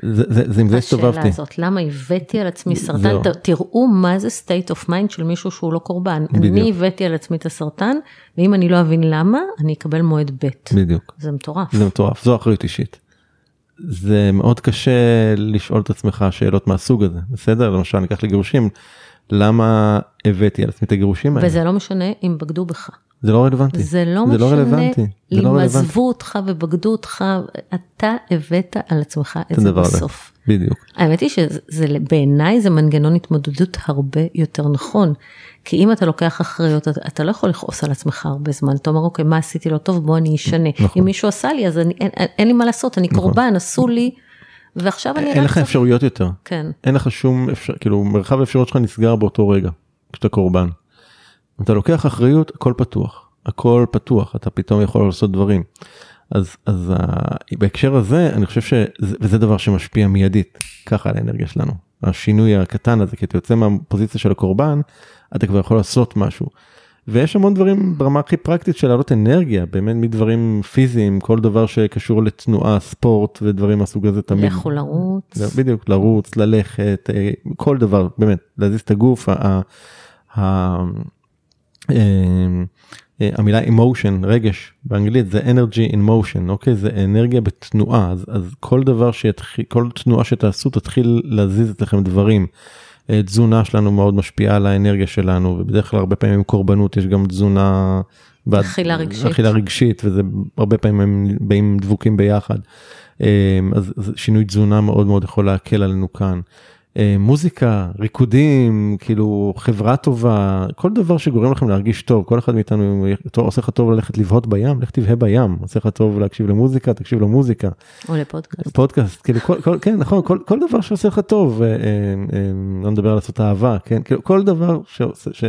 S1: זה, זה, זה עם זה הסתובבתי.
S2: הזאת, למה הבאתי על עצמי סרטן, ת, תראו מה זה state of mind של מישהו שהוא לא קורבן. בדיוק. אני הבאתי על עצמי את הסרטן, ואם אני לא אבין למה, אני אקבל מועד ב'.
S1: בדיוק.
S2: זה מטורף.
S1: זה מטורף, זו אחריות אישית. זה מאוד קשה לשאול את עצמך שאלות מהסוג הזה, בסדר? למשל, ניקח לגירושים, למה הבאתי על עצמי את הגירושים
S2: האלה? וזה לא משנה אם בגדו בך.
S1: זה לא רלוונטי.
S2: זה לא זה לא משנה לא רלוונטי. אם לא עזבו אותך ובגדו אותך, אתה הבאת על עצמך את זה בסוף.
S1: בדיוק.
S2: האמת היא שבעיניי זה מנגנון התמודדות הרבה יותר נכון. כי אם אתה לוקח אחריות, אתה, אתה לא יכול לכעוס על עצמך הרבה זמן. אתה אומר, אוקיי, מה עשיתי לא טוב, בוא אני אשנה. נכון. אם מישהו עשה לי, אז אני, אין, אין, אין לי מה לעשות, אני נכון. קורבן, עשו לי. ועכשיו אני...
S1: אין לך אפשרויות יותר.
S2: כן.
S1: אין לך שום אפשר, כאילו מרחב האפשרויות שלך נסגר באותו רגע, כשאתה קורבן. אתה לוקח אחריות הכל פתוח הכל פתוח אתה פתאום יכול לעשות דברים. אז אז uh, בהקשר הזה אני חושב שזה דבר שמשפיע מיידית ככה על האנרגיה שלנו השינוי הקטן הזה כי אתה יוצא מהפוזיציה של הקורבן אתה כבר יכול לעשות משהו. ויש המון דברים ברמה הכי פרקטית של להעלות אנרגיה באמת מדברים פיזיים כל דבר שקשור לתנועה ספורט ודברים מהסוג הזה תמיד.
S2: לכו לרוץ.
S1: בדיוק לרוץ ללכת אה, כל דבר באמת להזיז את הגוף. אה, אה, המילה emotion רגש באנגלית זה energy in motion אוקיי זה אנרגיה בתנועה אז, אז כל דבר שיתחיל כל תנועה שתעשו תתחיל להזיז אצלכם דברים. אה, תזונה שלנו מאוד משפיעה על האנרגיה שלנו ובדרך כלל הרבה פעמים קורבנות יש גם תזונה.
S2: אכילה רגשית.
S1: אכילה רגשית וזה הרבה פעמים הם באים דבוקים ביחד. אז, אז שינוי תזונה מאוד מאוד יכול להקל עלינו כאן. אה, מוזיקה, ריקודים, כאילו חברה טובה, כל דבר שגורם לכם להרגיש טוב, כל אחד מאיתנו עושה לך טוב ללכת לבהות בים, לך תבהה בים, עושה לך טוב להקשיב למוזיקה, תקשיב למוזיקה.
S2: או לפודקאסט.
S1: פודקאסט, כאילו כל, כל, כן נכון, כל, כל דבר שעושה לך טוב, אה, אה, אה, לא נדבר על לעשות אהבה, כן, כאילו כל דבר שעושה, ש...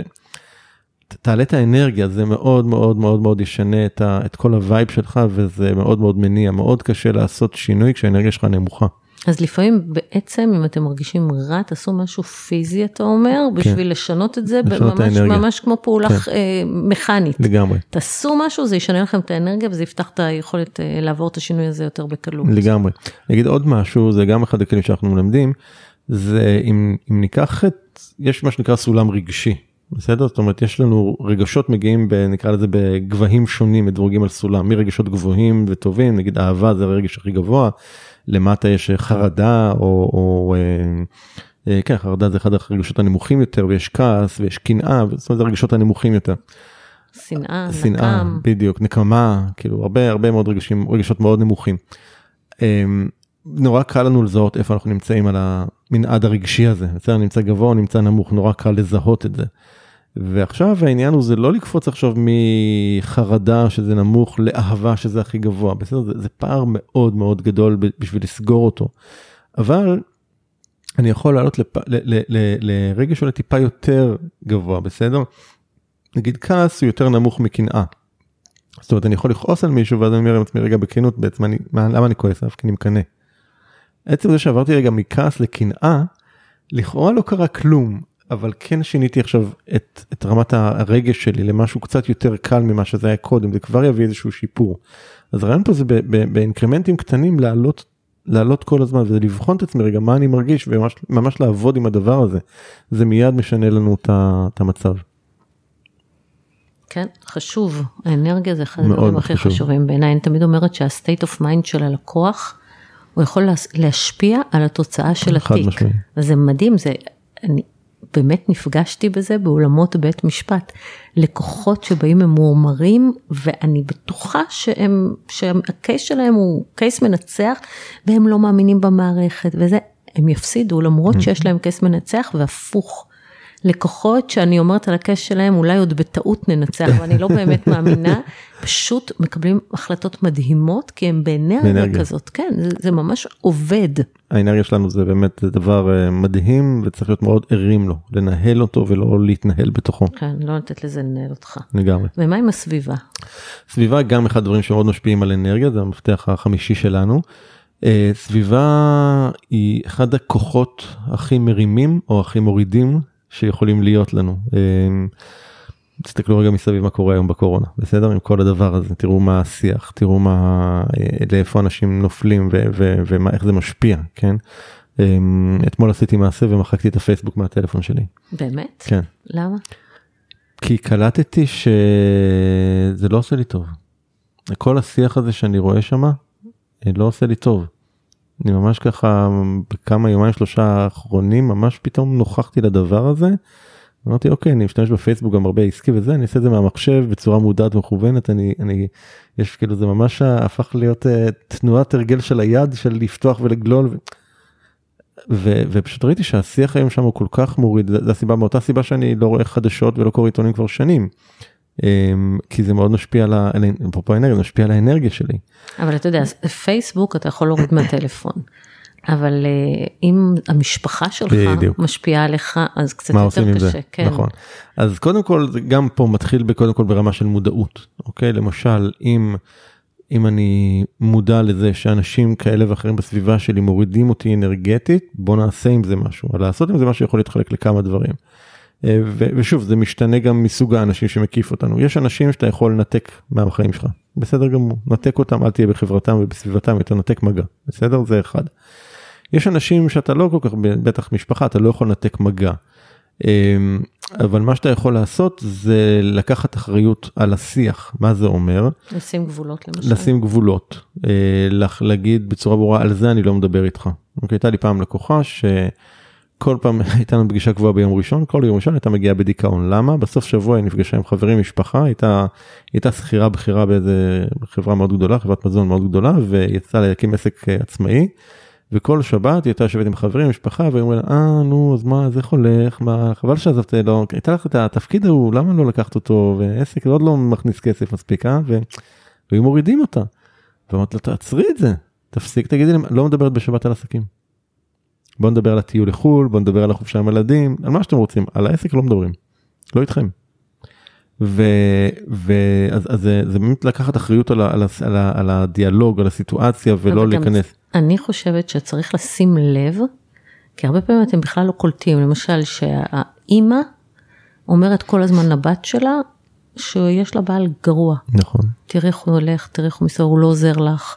S1: תעלה את האנרגיה, זה מאוד מאוד מאוד מאוד ישנה את, ה, את כל ה vibe שלך וזה מאוד מאוד מניע, מאוד קשה לעשות שינוי כשהאנרגיה שלך נמוכה.
S2: אז לפעמים בעצם אם אתם מרגישים רע, תעשו משהו פיזי, אתה אומר, בשביל לשנות את זה,
S1: כן. לשנות את
S2: ממש,
S1: האנרגיה.
S2: ממש כמו פעולה
S1: כן.
S2: אה, מכנית.
S1: לגמרי,
S2: תעשו משהו, זה ישנה לכם את האנרגיה וזה יפתח את היכולת אה, לעבור את השינוי הזה יותר בקלות.
S1: לגמרי. אני אגיד עוד משהו, זה גם אחד הכלים שאנחנו מלמדים, זה אם, אם ניקח את, יש מה שנקרא סולם רגשי, בסדר? זאת אומרת, יש לנו רגשות מגיעים, ב, נקרא לזה בגבהים שונים, מדורגים על סולם, מרגשות גבוהים וטובים, נגיד אהבה זה הרגש הכי גבוה, למטה יש חרדה, או, או אה, אה, כן, חרדה זה אחד הרגשות הנמוכים יותר, ויש כעס, ויש קנאה, זאת אומרת, זה הרגשות הנמוכים יותר.
S2: שנאה,
S1: שנאה,
S2: נקם.
S1: בדיוק, נקמה, כאילו הרבה הרבה מאוד רגשים, רגשות מאוד נמוכים. אמ, נורא קל לנו לזהות איפה אנחנו נמצאים על המנעד הרגשי הזה, בסדר, נמצא גבוה, נמצא נמוך, נורא קל לזהות את זה. ועכשיו העניין הוא זה לא לקפוץ עכשיו מחרדה שזה נמוך לאהבה שזה הכי גבוה, בסדר, זה, זה פער מאוד מאוד גדול בשביל לסגור אותו. אבל אני יכול לעלות לפ... ל- ל- ל- לרגש עולה טיפה יותר גבוה, בסדר? נגיד כעס הוא יותר נמוך מקנאה. זאת אומרת אני יכול לכעוס על מישהו ואז אני אומר לעצמי רגע בכנות בעצם אני, מה, למה אני כועס עליו? כי אני מקנא. עצם זה שעברתי רגע מכעס לקנאה, לכאורה לא קרה כלום, אבל כן שיניתי עכשיו את, את רמת הרגש שלי למשהו קצת יותר קל ממה שזה היה קודם, זה כבר יביא איזשהו שיפור. אז הרעיון פה זה ב- ב- באינקרמנטים קטנים לעלות, לעלות כל הזמן ולבחון את עצמי רגע מה אני מרגיש וממש ממש לעבוד עם הדבר הזה. זה מיד משנה לנו את את המצב.
S2: כן, חשוב. האנרגיה זה אחד הדברים הכי
S1: חשוב.
S2: חשובים בעיניי. אני תמיד אומרת שה-state of mind של הלקוח, הוא יכול להשפיע על התוצאה של
S1: חד
S2: התיק.
S1: משמעי.
S2: וזה מדהים, זה, אני באמת נפגשתי בזה באולמות בית משפט. לקוחות שבאים ממורמרים, ואני בטוחה שהם, שהקייס שלהם הוא קייס מנצח, והם לא מאמינים במערכת, וזה, הם יפסידו למרות שיש להם קייס מנצח, והפוך. לקוחות שאני אומרת על הקש שלהם, אולי עוד בטעות ננצח, ואני לא באמת מאמינה, פשוט מקבלים החלטות מדהימות, כי הם באנרגיה. כזאת, כן, זה, זה ממש עובד.
S1: האנרגיה שלנו זה באמת זה דבר אה, מדהים וצריך להיות מאוד ערים לו, לנהל אותו ולא להתנהל בתוכו
S2: כן, לא לתת לזה לנהל אותך.
S1: לגמרי.
S2: ומה עם הסביבה?
S1: סביבה גם אחד הדברים שמאוד משפיעים על אנרגיה זה המפתח החמישי שלנו. אה, סביבה היא אחד הכוחות הכי מרימים או הכי מורידים שיכולים להיות לנו. אה, תסתכלו רגע מסביב מה קורה היום בקורונה בסדר עם כל הדבר הזה תראו מה השיח תראו מה אה, לאיפה אנשים נופלים ו- ו- ומה איך זה משפיע כן. אה, אתמול עשיתי מעשה ומחקתי את הפייסבוק מהטלפון שלי.
S2: באמת?
S1: כן.
S2: למה?
S1: כי קלטתי שזה לא עושה לי טוב. כל השיח הזה שאני רואה שם לא עושה לי טוב. אני ממש ככה בכמה יומיים שלושה האחרונים ממש פתאום נוכחתי לדבר הזה. אמרתי אוקיי אני משתמש בפייסבוק גם הרבה עסקי וזה אני אעשה את זה מהמחשב בצורה מודעת ומכוונת אני אני יש כאילו זה ממש הפך להיות uh, תנועת הרגל של היד של לפתוח ולגלול. ו... ו, ופשוט ראיתי שהשיח היום שם הוא כל כך מוריד, זה הסיבה מאותה סיבה שאני לא רואה חדשות ולא קורא עיתונים כבר שנים. אמ, כי זה מאוד משפיע על ה- אפרופו האנרגיה, זה משפיע על האנרגיה שלי.
S2: אבל אתה יודע, פייסבוק אתה יכול להוריד מהטלפון. אבל אה, אם המשפחה שלך
S1: בדיוק.
S2: משפיעה עליך, אז קצת
S1: מה
S2: יותר
S1: עושים עם
S2: קשה.
S1: זה?
S2: כן.
S1: נכון. אז קודם כל זה גם פה מתחיל קודם כל ברמה של מודעות, אוקיי? למשל אם אם אני מודע לזה שאנשים כאלה ואחרים בסביבה שלי מורידים אותי אנרגטית, בוא נעשה עם זה משהו. לעשות עם זה משהו יכול להתחלק לכמה דברים. אה, ושוב זה משתנה גם מסוג האנשים שמקיף אותנו. יש אנשים שאתה יכול לנתק מהחיים שלך. בסדר גמור. נתק אותם אל תהיה בחברתם ובסביבתם יותר נתק מגע. בסדר? זה אחד. יש אנשים שאתה לא כל כך בטח משפחה אתה לא יכול לנתק מגע. אמ, אבל מה שאתה יכול לעשות זה לקחת אחריות על השיח. מה זה אומר?
S2: לשים גבולות למשל.
S1: לשים גבולות. אה, להגיד בצורה ברורה על זה אני לא מדבר איתך. אוקיי, הייתה לי פעם לקוחה שכל פעם הייתה לנו פגישה קבועה ביום ראשון כל יום ראשון הייתה מגיעה בדיכאון למה בסוף שבוע היא נפגשה עם חברים משפחה הייתה הייתה שכירה בכירה באיזה חברה מאוד גדולה חברת מזון מאוד גדולה ויצאה להקים עסק אה, עצמאי. וכל שבת היא הייתה יושבת עם חברים משפחה והיא אומרת אה נו אז מה אז איך הולך מה חבל שעזבת לא הייתה לך את התפקיד ההוא למה לא לקחת אותו ועסק עוד לא מכניס כסף מספיק אה והיו מורידים אותה. ואמרתי לה תעצרי את זה תפסיק תגידי לא מדברת בשבת על עסקים. בוא נדבר על הטיול לחו"ל בוא נדבר על החופשה עם הילדים על מה שאתם רוצים על העסק לא מדברים. לא איתכם. ואז זה, זה באמת לקחת אחריות על, על, על, על הדיאלוג, על הסיטואציה ולא להיכנס.
S2: אני חושבת שצריך לשים לב, כי הרבה פעמים אתם בכלל לא קולטים, למשל שהאימא אומרת כל הזמן לבת שלה, שיש לה בעל גרוע.
S1: נכון.
S2: תראי איך הוא הולך, תראי איך הוא מסתובב, הוא לא עוזר לך.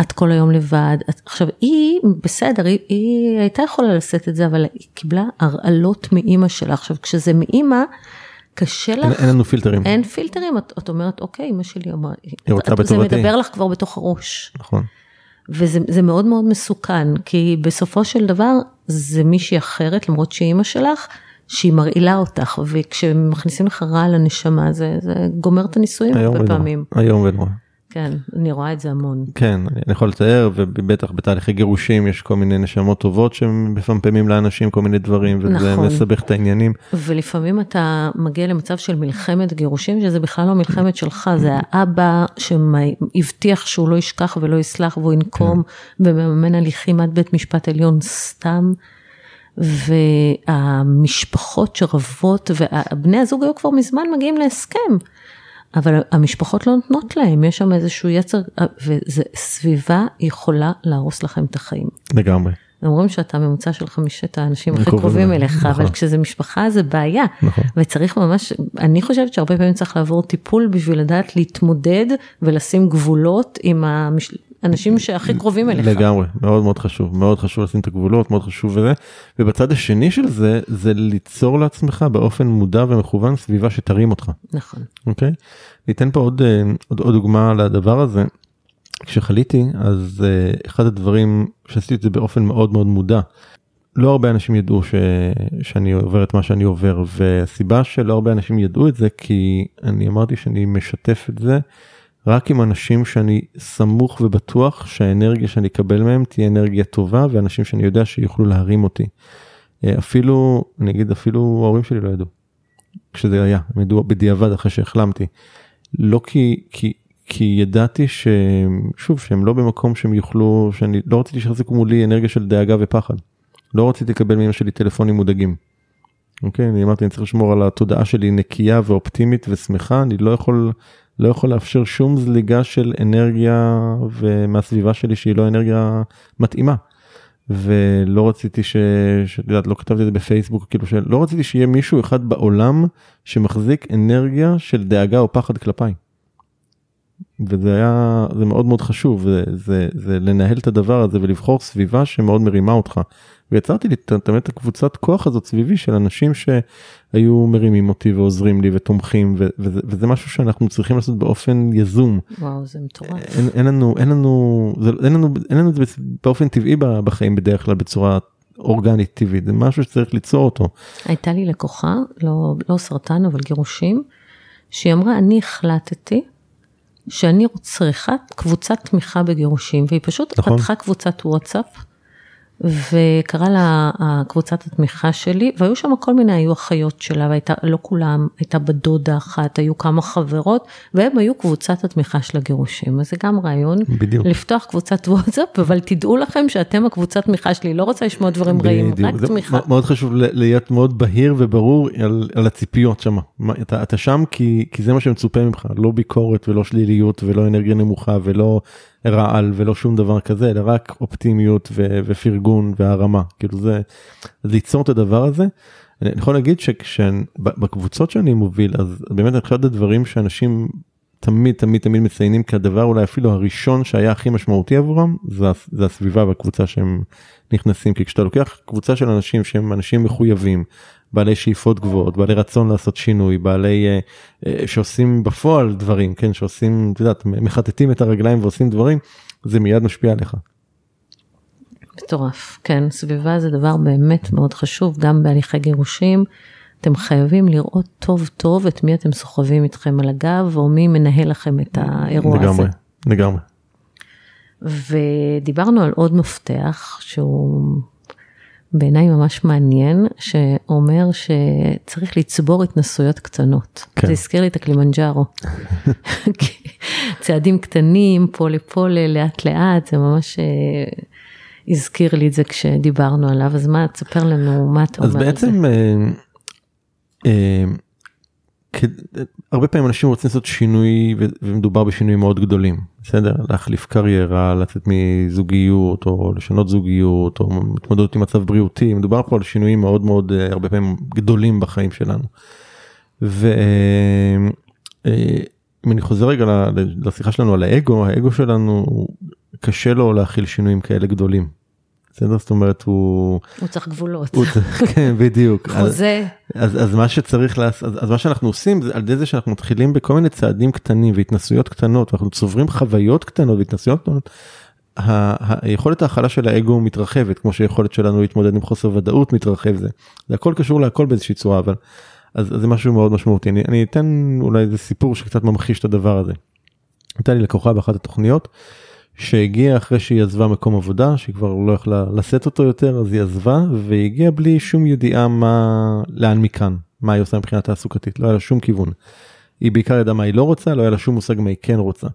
S2: את כל היום לבד. את, עכשיו היא בסדר, היא, היא הייתה יכולה לשאת את זה, אבל היא קיבלה הרעלות מאימא שלה. עכשיו כשזה מאימא, קשה לך.
S1: אין, אין לנו פילטרים.
S2: אין פילטרים, את, את אומרת, אוקיי, אמא שלי אמרה. זה מדבר לך כבר בתוך הראש.
S1: נכון.
S2: וזה מאוד מאוד מסוכן, כי בסופו של דבר זה מישהי אחרת, למרות שהיא אימא שלך, שהיא מרעילה אותך, וכשמכניסים לך רע לנשמה, זה, זה גומר את הנישואים הרבה פעמים.
S1: איום ונורא.
S2: כן, אני רואה את זה המון.
S1: כן, אני יכול לתאר, ובטח בתהליכי גירושים יש כל מיני נשמות טובות שמפמפמים לאנשים כל מיני דברים, וזה נכון. מסבך את העניינים.
S2: ולפעמים אתה מגיע למצב של מלחמת גירושים, שזה בכלל לא מלחמת שלך, זה האבא שהבטיח שהוא לא ישכח ולא יסלח והוא ינקום, כן. ומממן הליכים עד בית משפט עליון סתם. והמשפחות שרבות, ובני הזוג היו כבר מזמן מגיעים להסכם. אבל המשפחות לא נותנות להם, יש שם איזשהו יצר, וסביבה יכולה להרוס לכם את החיים.
S1: לגמרי.
S2: אומרים שאתה ממוצע של חמישת האנשים הכי קרובים אליך, נכון. אבל כשזה משפחה זה בעיה. נכון. וצריך ממש, אני חושבת שהרבה פעמים צריך לעבור טיפול בשביל לדעת להתמודד ולשים גבולות עם המש... אנשים שהכי קרובים אליך.
S1: לגמרי, מאוד מאוד חשוב, מאוד חשוב לשים את הגבולות, מאוד חשוב וזה. ובצד השני של זה, זה ליצור לעצמך באופן מודע ומכוון סביבה שתרים אותך.
S2: נכון.
S1: אוקיי? ניתן פה עוד, אה, עוד, עוד דוגמה לדבר הזה. כשחליתי, אז uh, אחד הדברים שעשיתי את זה באופן מאוד מאוד מודע. לא הרבה אנשים ידעו ש... שאני עובר את מה שאני עובר, והסיבה שלא הרבה אנשים ידעו את זה, כי אני אמרתי שאני משתף את זה רק עם אנשים שאני סמוך ובטוח שהאנרגיה שאני אקבל מהם תהיה אנרגיה טובה ואנשים שאני יודע שיוכלו להרים אותי. אה, אפילו, אני אגיד אפילו ההורים שלי לא ידעו. כשזה היה, הם ידעו בדיעבד אחרי שהחלמתי. לא כי, כי, כי ידעתי ששוב שהם לא במקום שהם יוכלו, שאני לא רציתי שיחזיקו מולי אנרגיה של דאגה ופחד. לא רציתי לקבל מאמא שלי טלפונים מודאגים. אוקיי, אני אמרתי אני צריך לשמור על התודעה שלי נקייה ואופטימית ושמחה, אני לא יכול לא יכול לאפשר שום זליגה של אנרגיה ומהסביבה שלי שהיא לא אנרגיה מתאימה. ולא רציתי ש... שאת יודעת, לא כתבתי את זה בפייסבוק, כאילו שלא רציתי שיהיה מישהו אחד בעולם שמחזיק אנרגיה של דאגה או פחד כלפיי. וזה היה, זה מאוד מאוד חשוב, זה, זה, זה לנהל את הדבר הזה ולבחור סביבה שמאוד מרימה אותך. ויצרתי לי את הקבוצת כוח הזאת סביבי של אנשים שהיו מרימים אותי ועוזרים לי ותומכים וזה, וזה משהו שאנחנו צריכים לעשות באופן יזום.
S2: וואו זה מטורף.
S1: אין, אין לנו אין לנו זה, אין לנו אין לנו את זה באופן טבעי בחיים בדרך כלל בצורה אורגנית טבעית זה משהו שצריך ליצור אותו.
S2: הייתה לי לקוחה לא לא סרטן אבל גירושים שהיא אמרה אני החלטתי. שאני צריכה קבוצת תמיכה בגירושים והיא פשוט נכון. פתחה קבוצת וואטסאפ וקרא לה קבוצת התמיכה שלי, והיו שם כל מיני, היו אחיות שלה, והייתה, לא כולם, הייתה בדודה אחת, היו כמה חברות, והם היו קבוצת התמיכה של הגירושים. אז זה גם רעיון,
S1: בדיוק.
S2: לפתוח קבוצת וואטסאפ, אבל תדעו לכם שאתם הקבוצת תמיכה שלי, לא רוצה לשמוע דברים בדיוק. רעים, רק זה תמיכה.
S1: מאוד חשוב להיות מאוד בהיר וברור על, על הציפיות שם. אתה, אתה שם כי, כי זה מה שמצופה ממך, לא ביקורת ולא שליליות ולא אנרגיה נמוכה ולא רעל ולא שום דבר כזה, אלא רק אופטימיות ו- ופרגון והרמה, כאילו זה, ליצור את הדבר הזה. אני יכול להגיד שבקבוצות שאני מוביל, אז באמת אחד הדברים שאנשים תמיד תמיד תמיד מציינים כדבר אולי אפילו הראשון שהיה הכי משמעותי עבורם, זה, זה הסביבה והקבוצה שהם נכנסים, כי כשאתה לוקח קבוצה של אנשים שהם אנשים מחויבים, בעלי שאיפות גבוהות, בעלי רצון לעשות שינוי, בעלי uh, uh, שעושים בפועל דברים, כן, שעושים, את יודעת, מחטטים את הרגליים ועושים דברים, זה מיד משפיע עליך.
S2: מטורף, כן, סביבה זה דבר באמת מאוד חשוב, גם בהליכי גירושים. אתם חייבים לראות טוב טוב את מי אתם סוחבים איתכם על הגב, או מי מנהל לכם את האירוע
S1: לגמרי,
S2: הזה.
S1: לגמרי, לגמרי.
S2: ודיברנו על עוד מפתח שהוא בעיניי ממש מעניין, שאומר שצריך לצבור התנסויות קטנות. כן. זה הזכיר לי את הקלימנג'ארו. צעדים קטנים, פה לפה, לאט לאט, זה ממש אה, הזכיר לי את זה כשדיברנו עליו, אז מה, תספר לנו מה אתה אומר
S1: על זה. אז בעצם, אה, אה, הרבה פעמים אנשים רוצים לעשות שינוי ומדובר בשינויים מאוד גדולים בסדר להחליף קריירה לצאת מזוגיות או לשנות זוגיות או התמודדות עם מצב בריאותי מדובר פה על שינויים מאוד מאוד הרבה פעמים גדולים בחיים שלנו. ואם אני חוזר רגע לשיחה שלנו על האגו האגו שלנו קשה לו להכיל שינויים כאלה גדולים. בסדר? זאת אומרת הוא...
S2: הוא צריך גבולות.
S1: הוא צריך, כן, בדיוק.
S2: חוזה.
S1: אז, אז, אז מה שצריך לעשות, אז, אז מה שאנחנו עושים זה על ידי זה שאנחנו מתחילים בכל מיני צעדים קטנים והתנסויות קטנות, ואנחנו צוברים חוויות קטנות והתנסויות קטנות. היכולת ההכלה של האגו מתרחבת כמו שיכולת שלנו להתמודד עם חוסר ודאות מתרחב זה. זה הכל קשור להכל באיזושהי צורה אבל אז, אז זה משהו מאוד משמעותי אני, אני אתן אולי איזה סיפור שקצת ממחיש את הדבר הזה. הייתה לי לקוחה באחת התוכניות שהגיעה אחרי שהיא עזבה מקום עבודה שהיא כבר לא יכלה לשאת אותו יותר אז היא עזבה והיא הגיעה בלי שום ידיעה מה לאן מכאן מה היא עושה מבחינה תעסוקתית לא היה לה שום כיוון. היא בעיקר ידעה מה היא לא רוצה לא היה לה שום מושג מה היא כן רוצה.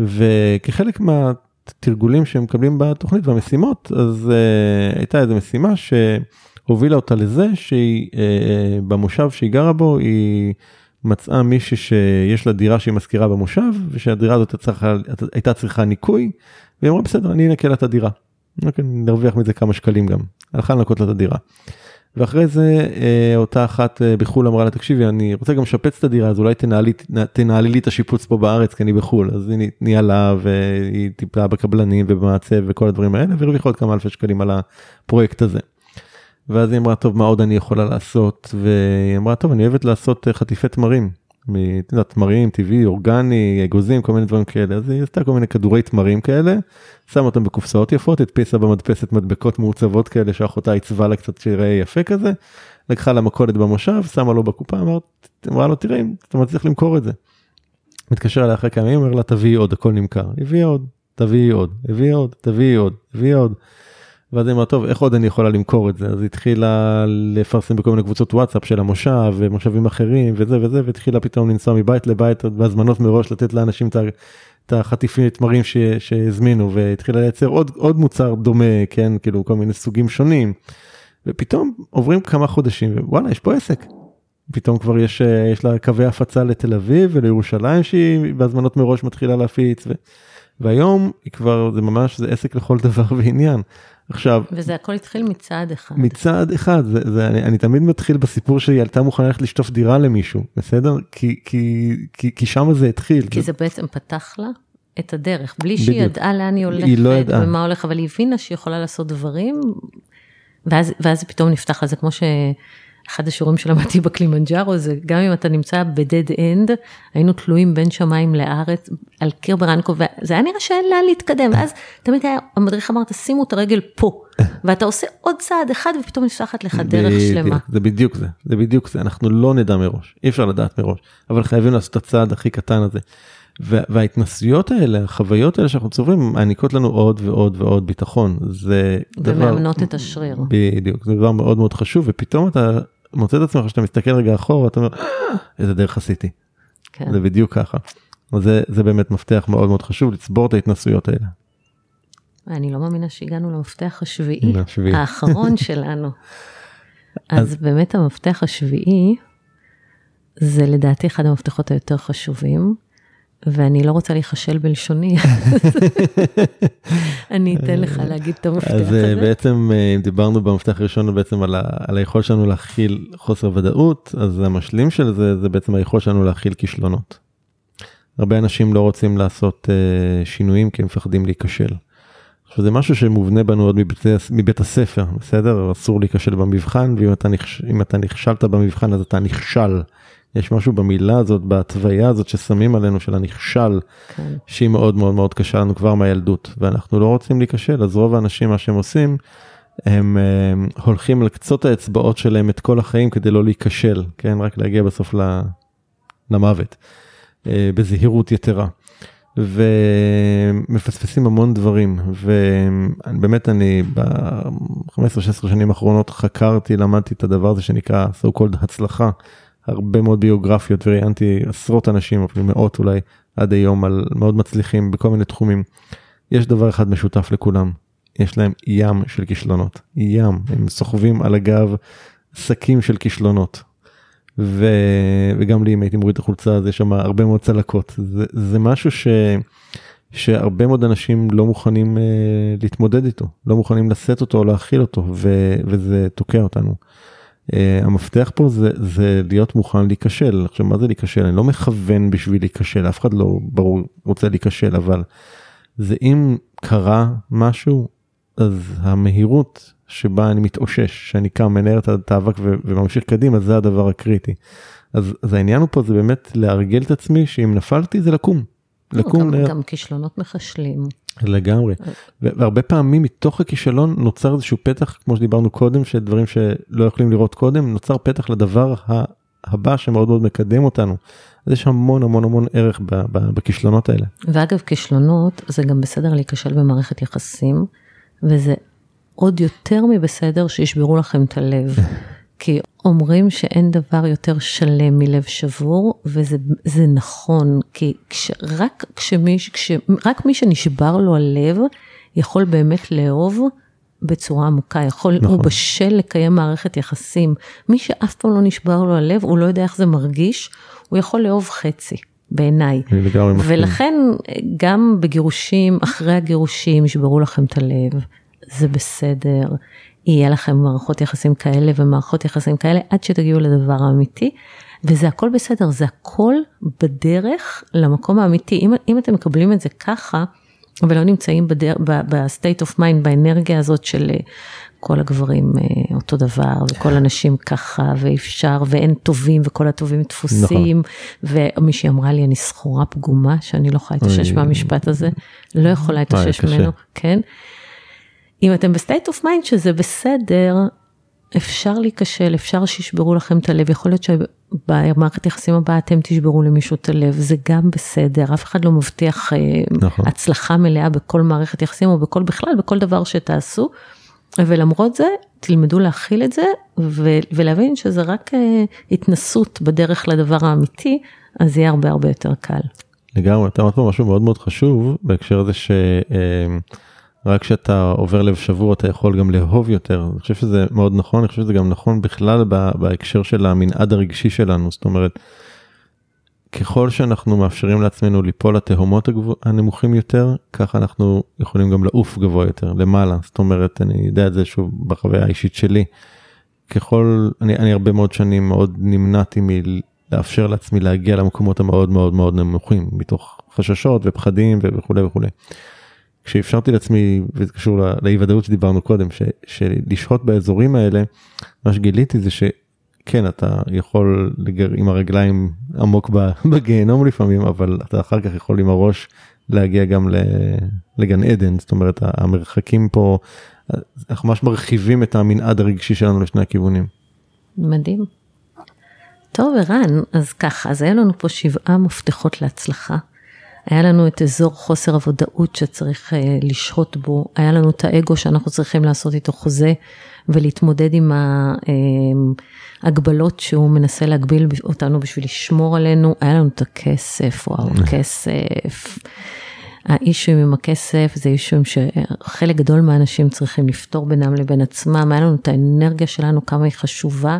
S1: וכחלק מהתרגולים שהם מקבלים בתוכנית והמשימות אז uh, הייתה איזה משימה שהובילה אותה לזה שהיא uh, במושב שהיא גרה בו היא. מצאה מישהי שיש לה דירה שהיא מזכירה במושב ושהדירה הזאת צריכה, הייתה צריכה ניקוי והיא אמרה בסדר אני אנקה לה את הדירה. אוקיי, נרוויח מזה כמה שקלים גם. הלכה לנקות לה את הדירה. ואחרי זה אה, אותה אחת אה, בחו"ל אמרה לה תקשיבי אני רוצה גם לשפץ את הדירה אז אולי תנהלי, תנהלי לי את השיפוץ פה בארץ כי אני בחו"ל אז היא ניהלה והיא טיפלה בקבלנים ובמעצב וכל הדברים האלה והרוויחה עוד כמה אלפי שקלים על הפרויקט הזה. ואז היא אמרה טוב מה עוד אני יכולה לעשות והיא אמרה טוב אני אוהבת לעשות אה, חטיפי תמרים. תמרים טבעי אורגני אגוזים כל מיני דברים כאלה אז היא עשתה כל מיני כדורי תמרים כאלה שמה אותם בקופסאות יפות הדפיסה במדפסת מדבקות מעוצבות כאלה שאחותה עיצבה לה קצת שיראה יפה כזה. לקחה לה מכולת במושב שמה לו בקופה אמרת, אמרה לו תראה אתה מצליח למכור את זה. מתקשר אליה אחרי כמה ימים אומר לה תביאי עוד הכל נמכר הביאה עוד תביאי עוד הביאה עוד תביאי עוד הביאה עוד. ואז היא אמרה טוב איך עוד אני יכולה למכור את זה אז התחילה לפרסם בכל מיני קבוצות וואטסאפ של המושב ומושבים אחרים וזה וזה והתחילה פתאום לנסוע מבית לבית בהזמנות מראש לתת לאנשים את החטיפים תמרים שהזמינו והתחילה לייצר עוד עוד מוצר דומה כן כאילו כל מיני סוגים שונים. ופתאום עוברים כמה חודשים ווואלה יש פה עסק. פתאום כבר יש יש לה קווי הפצה לתל אביב ולירושלים שהיא בהזמנות מראש מתחילה להפיץ. ו... והיום היא כבר זה ממש זה עסק לכל דבר ועניין. עכשיו
S2: וזה הכל התחיל מצעד אחד
S1: מצעד אחד זה, זה אני, אני תמיד מתחיל בסיפור שהיא עלתה מוכנה ללכת לשטוף דירה למישהו בסדר כי כי כי, כי שם זה התחיל
S2: כי זה בעצם פתח לה את הדרך בלי בדיוק. שהיא ידעה לאן היא הולכת היא לא ידעה. ומה הולך אבל היא הבינה שהיא יכולה לעשות דברים ואז ואז פתאום נפתח לזה כמו ש... אחד השיעורים שלמדתי בקלימנג'ארו זה גם אם אתה נמצא ב dead end, היינו תלויים בין שמיים לארץ על קיר ברנקו, וזה היה נראה שאין לאן להתקדם, ואז תמיד היה, המדריך אמר תשימו את הרגל פה, ואתה עושה עוד צעד אחד ופתאום נפתחת לך דרך שלמה.
S1: זה בדיוק זה, זה בדיוק זה, אנחנו לא נדע מראש, אי אפשר לדעת מראש, אבל חייבים לעשות את הצעד הכי קטן הזה. וההתנסויות האלה, החוויות האלה שאנחנו צוברים, מעניקות לנו עוד ועוד ועוד ביטחון. זה
S2: דבר... ומאמנות את השריר.
S1: בדיוק, זה דבר מאוד מאוד חשוב, ופתאום אתה מוצא את עצמך שאתה מסתכל רגע אחורה, אתה אומר, אה, איזה דרך עשיתי. כן. זה בדיוק ככה. זה, זה באמת מפתח מאוד מאוד חשוב, לצבור את ההתנסויות האלה.
S2: אני לא מאמינה שהגענו למפתח השביעי. האחרון שלנו. אז, אז באמת המפתח השביעי, זה לדעתי אחד המפתחות היותר חשובים. ואני לא רוצה להיכשל בלשוני, אני אתן לך להגיד את המפתח
S1: אה,
S2: הזה.
S1: אז בעצם אה, דיברנו במפתח הראשון בעצם על, על היכולת שלנו להכיל חוסר ודאות, אז המשלים של זה זה בעצם היכולת שלנו להכיל כישלונות. הרבה אנשים לא רוצים לעשות uh, שינויים כי הם מפחדים להיכשל. עכשיו זה משהו שמובנה בנו עוד מבית, מבית הספר, בסדר? אסור להיכשל במבחן, ואם אתה, נכש, אתה נכשלת במבחן אז אתה נכשל. יש משהו במילה הזאת, בהתוויה הזאת ששמים עלינו של הנכשל, כן. שהיא מאוד מאוד מאוד קשה לנו כבר מהילדות, ואנחנו לא רוצים להיכשל, אז רוב האנשים מה שהם עושים, הם, הם אה, הולכים על קצות האצבעות שלהם את כל החיים כדי לא להיכשל, כן, רק להגיע בסוף למוות, אה, בזהירות יתרה. ומפספסים המון דברים ובאמת אני ב-15-16 שנים האחרונות חקרתי למדתי את הדבר הזה שנקרא so called הצלחה הרבה מאוד ביוגרפיות וראיינתי עשרות אנשים, אפילו מאות אולי, עד היום על מאוד מצליחים בכל מיני תחומים. יש דבר אחד משותף לכולם, יש להם ים של כישלונות, ים, הם סוחבים על הגב שקים של כישלונות. ו... וגם לי אם הייתי מוריד את החולצה אז יש שם הרבה מאוד צלקות זה, זה משהו ש... שהרבה מאוד אנשים לא מוכנים uh, להתמודד איתו לא מוכנים לשאת אותו או להכיל אותו ו... וזה תוקע אותנו. Uh, המפתח פה זה, זה להיות מוכן להיכשל עכשיו מה זה להיכשל אני לא מכוון בשביל להיכשל אף אחד לא ברור רוצה להיכשל אבל זה אם קרה משהו אז המהירות שבה אני מתאושש, שאני קם, מנער את האבק וממשיך קדימה, זה הדבר הקריטי. אז, אז העניין פה זה באמת להרגל את עצמי שאם נפלתי זה לקום.
S2: לא, לקום. גם, לה... גם כישלונות מחשלים.
S1: לגמרי. אה. והרבה פעמים מתוך הכישלון נוצר איזשהו פתח, כמו שדיברנו קודם, שדברים שלא יכולים לראות קודם, נוצר פתח לדבר הבא שמאוד מאוד מקדם אותנו. אז יש המון המון המון ערך בכישלונות האלה.
S2: ואגב, כישלונות זה גם בסדר להיכשל במערכת יחסים, וזה עוד יותר מבסדר שישברו לכם את הלב. כי אומרים שאין דבר יותר שלם מלב שבור, וזה נכון, כי כש, רק, כשמי, כש, רק מי שנשבר לו הלב, יכול באמת לאהוב בצורה עמוקה, יכול, נכון. הוא בשל לקיים מערכת יחסים. מי שאף פעם לא נשבר לו הלב, הוא לא יודע איך זה מרגיש, הוא יכול לאהוב חצי. בעיניי. ולכן גם בגירושים, אחרי הגירושים, ישברו לכם את הלב, זה בסדר, יהיה לכם מערכות יחסים כאלה ומערכות יחסים כאלה עד שתגיעו לדבר האמיתי. וזה הכל בסדר, זה הכל בדרך למקום האמיתי. אם, אם אתם מקבלים את זה ככה, ולא נמצאים ב state of mind, באנרגיה הזאת של אה, כל הגברים אה, אותו דבר, וכל הנשים ככה, ואפשר, ואין טובים, וכל הטובים תפוסים. נכון. ומישהי אמרה לי, אני סחורה פגומה, שאני לא יכולה להתאושש מהמשפט הזה, לא יכולה להתאושש ממנו, כן? אם אתם ב state of mind שזה בסדר, אפשר להיכשל, אפשר שישברו לכם את הלב, יכול להיות שבמערכת יחסים הבאה אתם תשברו למישהו את הלב, זה גם בסדר, אף אחד לא מבטיח אה, נכון. הצלחה מלאה בכל מערכת יחסים או בכל בכלל, בכל דבר שתעשו, ולמרות זה, תלמדו להכיל את זה ו- ולהבין שזה רק אה, התנסות בדרך לדבר האמיתי, אז יהיה הרבה הרבה יותר קל.
S1: לגמרי, אתה אמרת פה משהו מאוד מאוד חשוב בהקשר הזה ש... אה, רק כשאתה עובר לב שבור אתה יכול גם לאהוב יותר. אני חושב שזה מאוד נכון, אני חושב שזה גם נכון בכלל בהקשר של המנעד הרגשי שלנו, זאת אומרת, ככל שאנחנו מאפשרים לעצמנו ליפול לתהומות הנמוכים יותר, ככה אנחנו יכולים גם לעוף גבוה יותר, למעלה. זאת אומרת, אני יודע את זה שוב בחוויה האישית שלי. ככל, אני, אני הרבה מאוד שנים מאוד נמנעתי מלאפשר לעצמי להגיע למקומות המאוד מאוד מאוד נמוכים, מתוך חששות ופחדים וכולי וכולי. כשאפשרתי לעצמי, וזה קשור לאי ודאות שדיברנו קודם, ש, שלשהות באזורים האלה, מה שגיליתי זה שכן, אתה יכול לגר עם הרגליים עמוק בגיהנום לפעמים, אבל אתה אחר כך יכול עם הראש להגיע גם לגן עדן, זאת אומרת, המרחקים פה, אנחנו ממש מרחיבים את המנעד הרגשי שלנו לשני הכיוונים.
S2: מדהים. טוב, ערן, אז ככה, אז היה לנו פה שבעה מפתחות להצלחה. היה לנו את אזור חוסר הוודאות שצריך אה, לשהות בו, היה לנו את האגו שאנחנו צריכים לעשות איתו חוזה ולהתמודד עם ההגבלות אה, שהוא מנסה להגביל אותנו בשביל לשמור עלינו, היה לנו את הכסף, וואו, כסף. האישויים עם הכסף זה אישויים שחלק גדול מהאנשים צריכים לפתור בינם לבין עצמם, היה לנו את האנרגיה שלנו, כמה היא חשובה,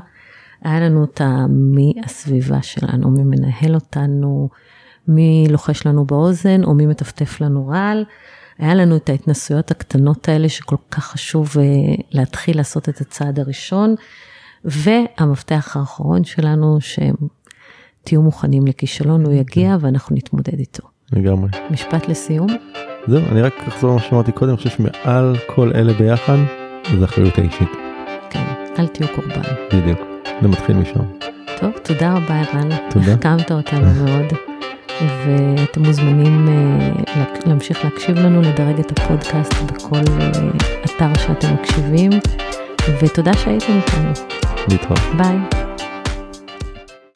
S2: היה לנו את מי הסביבה שלנו, מי מנהל אותנו, מי לוחש לנו באוזן או מי מטפטף לנו רעל. היה לנו את ההתנסויות הקטנות האלה שכל כך חשוב אה, להתחיל לעשות את הצעד הראשון. והמפתח האחרון שלנו, שתהיו מוכנים לכישלון, הוא יגיע ואנחנו נתמודד איתו.
S1: לגמרי.
S2: משפט לסיום?
S1: זהו, אני רק אחזור למה שאמרתי קודם, אני חושב שמעל כל אלה ביחד, זה אחריות האישית.
S2: כן, אל תהיו קורבן.
S1: בדיוק, זה מתחיל משם.
S2: טוב, תודה רבה ערן.
S1: תודה.
S2: החכמת אותנו מאוד. ואתם מוזמנים אה, להמשיך להקשיב לנו, לדרג את הפודקאסט בכל אה, אתר שאתם מקשיבים, ותודה שהייתם איתנו.
S1: להתראות.
S2: ביי.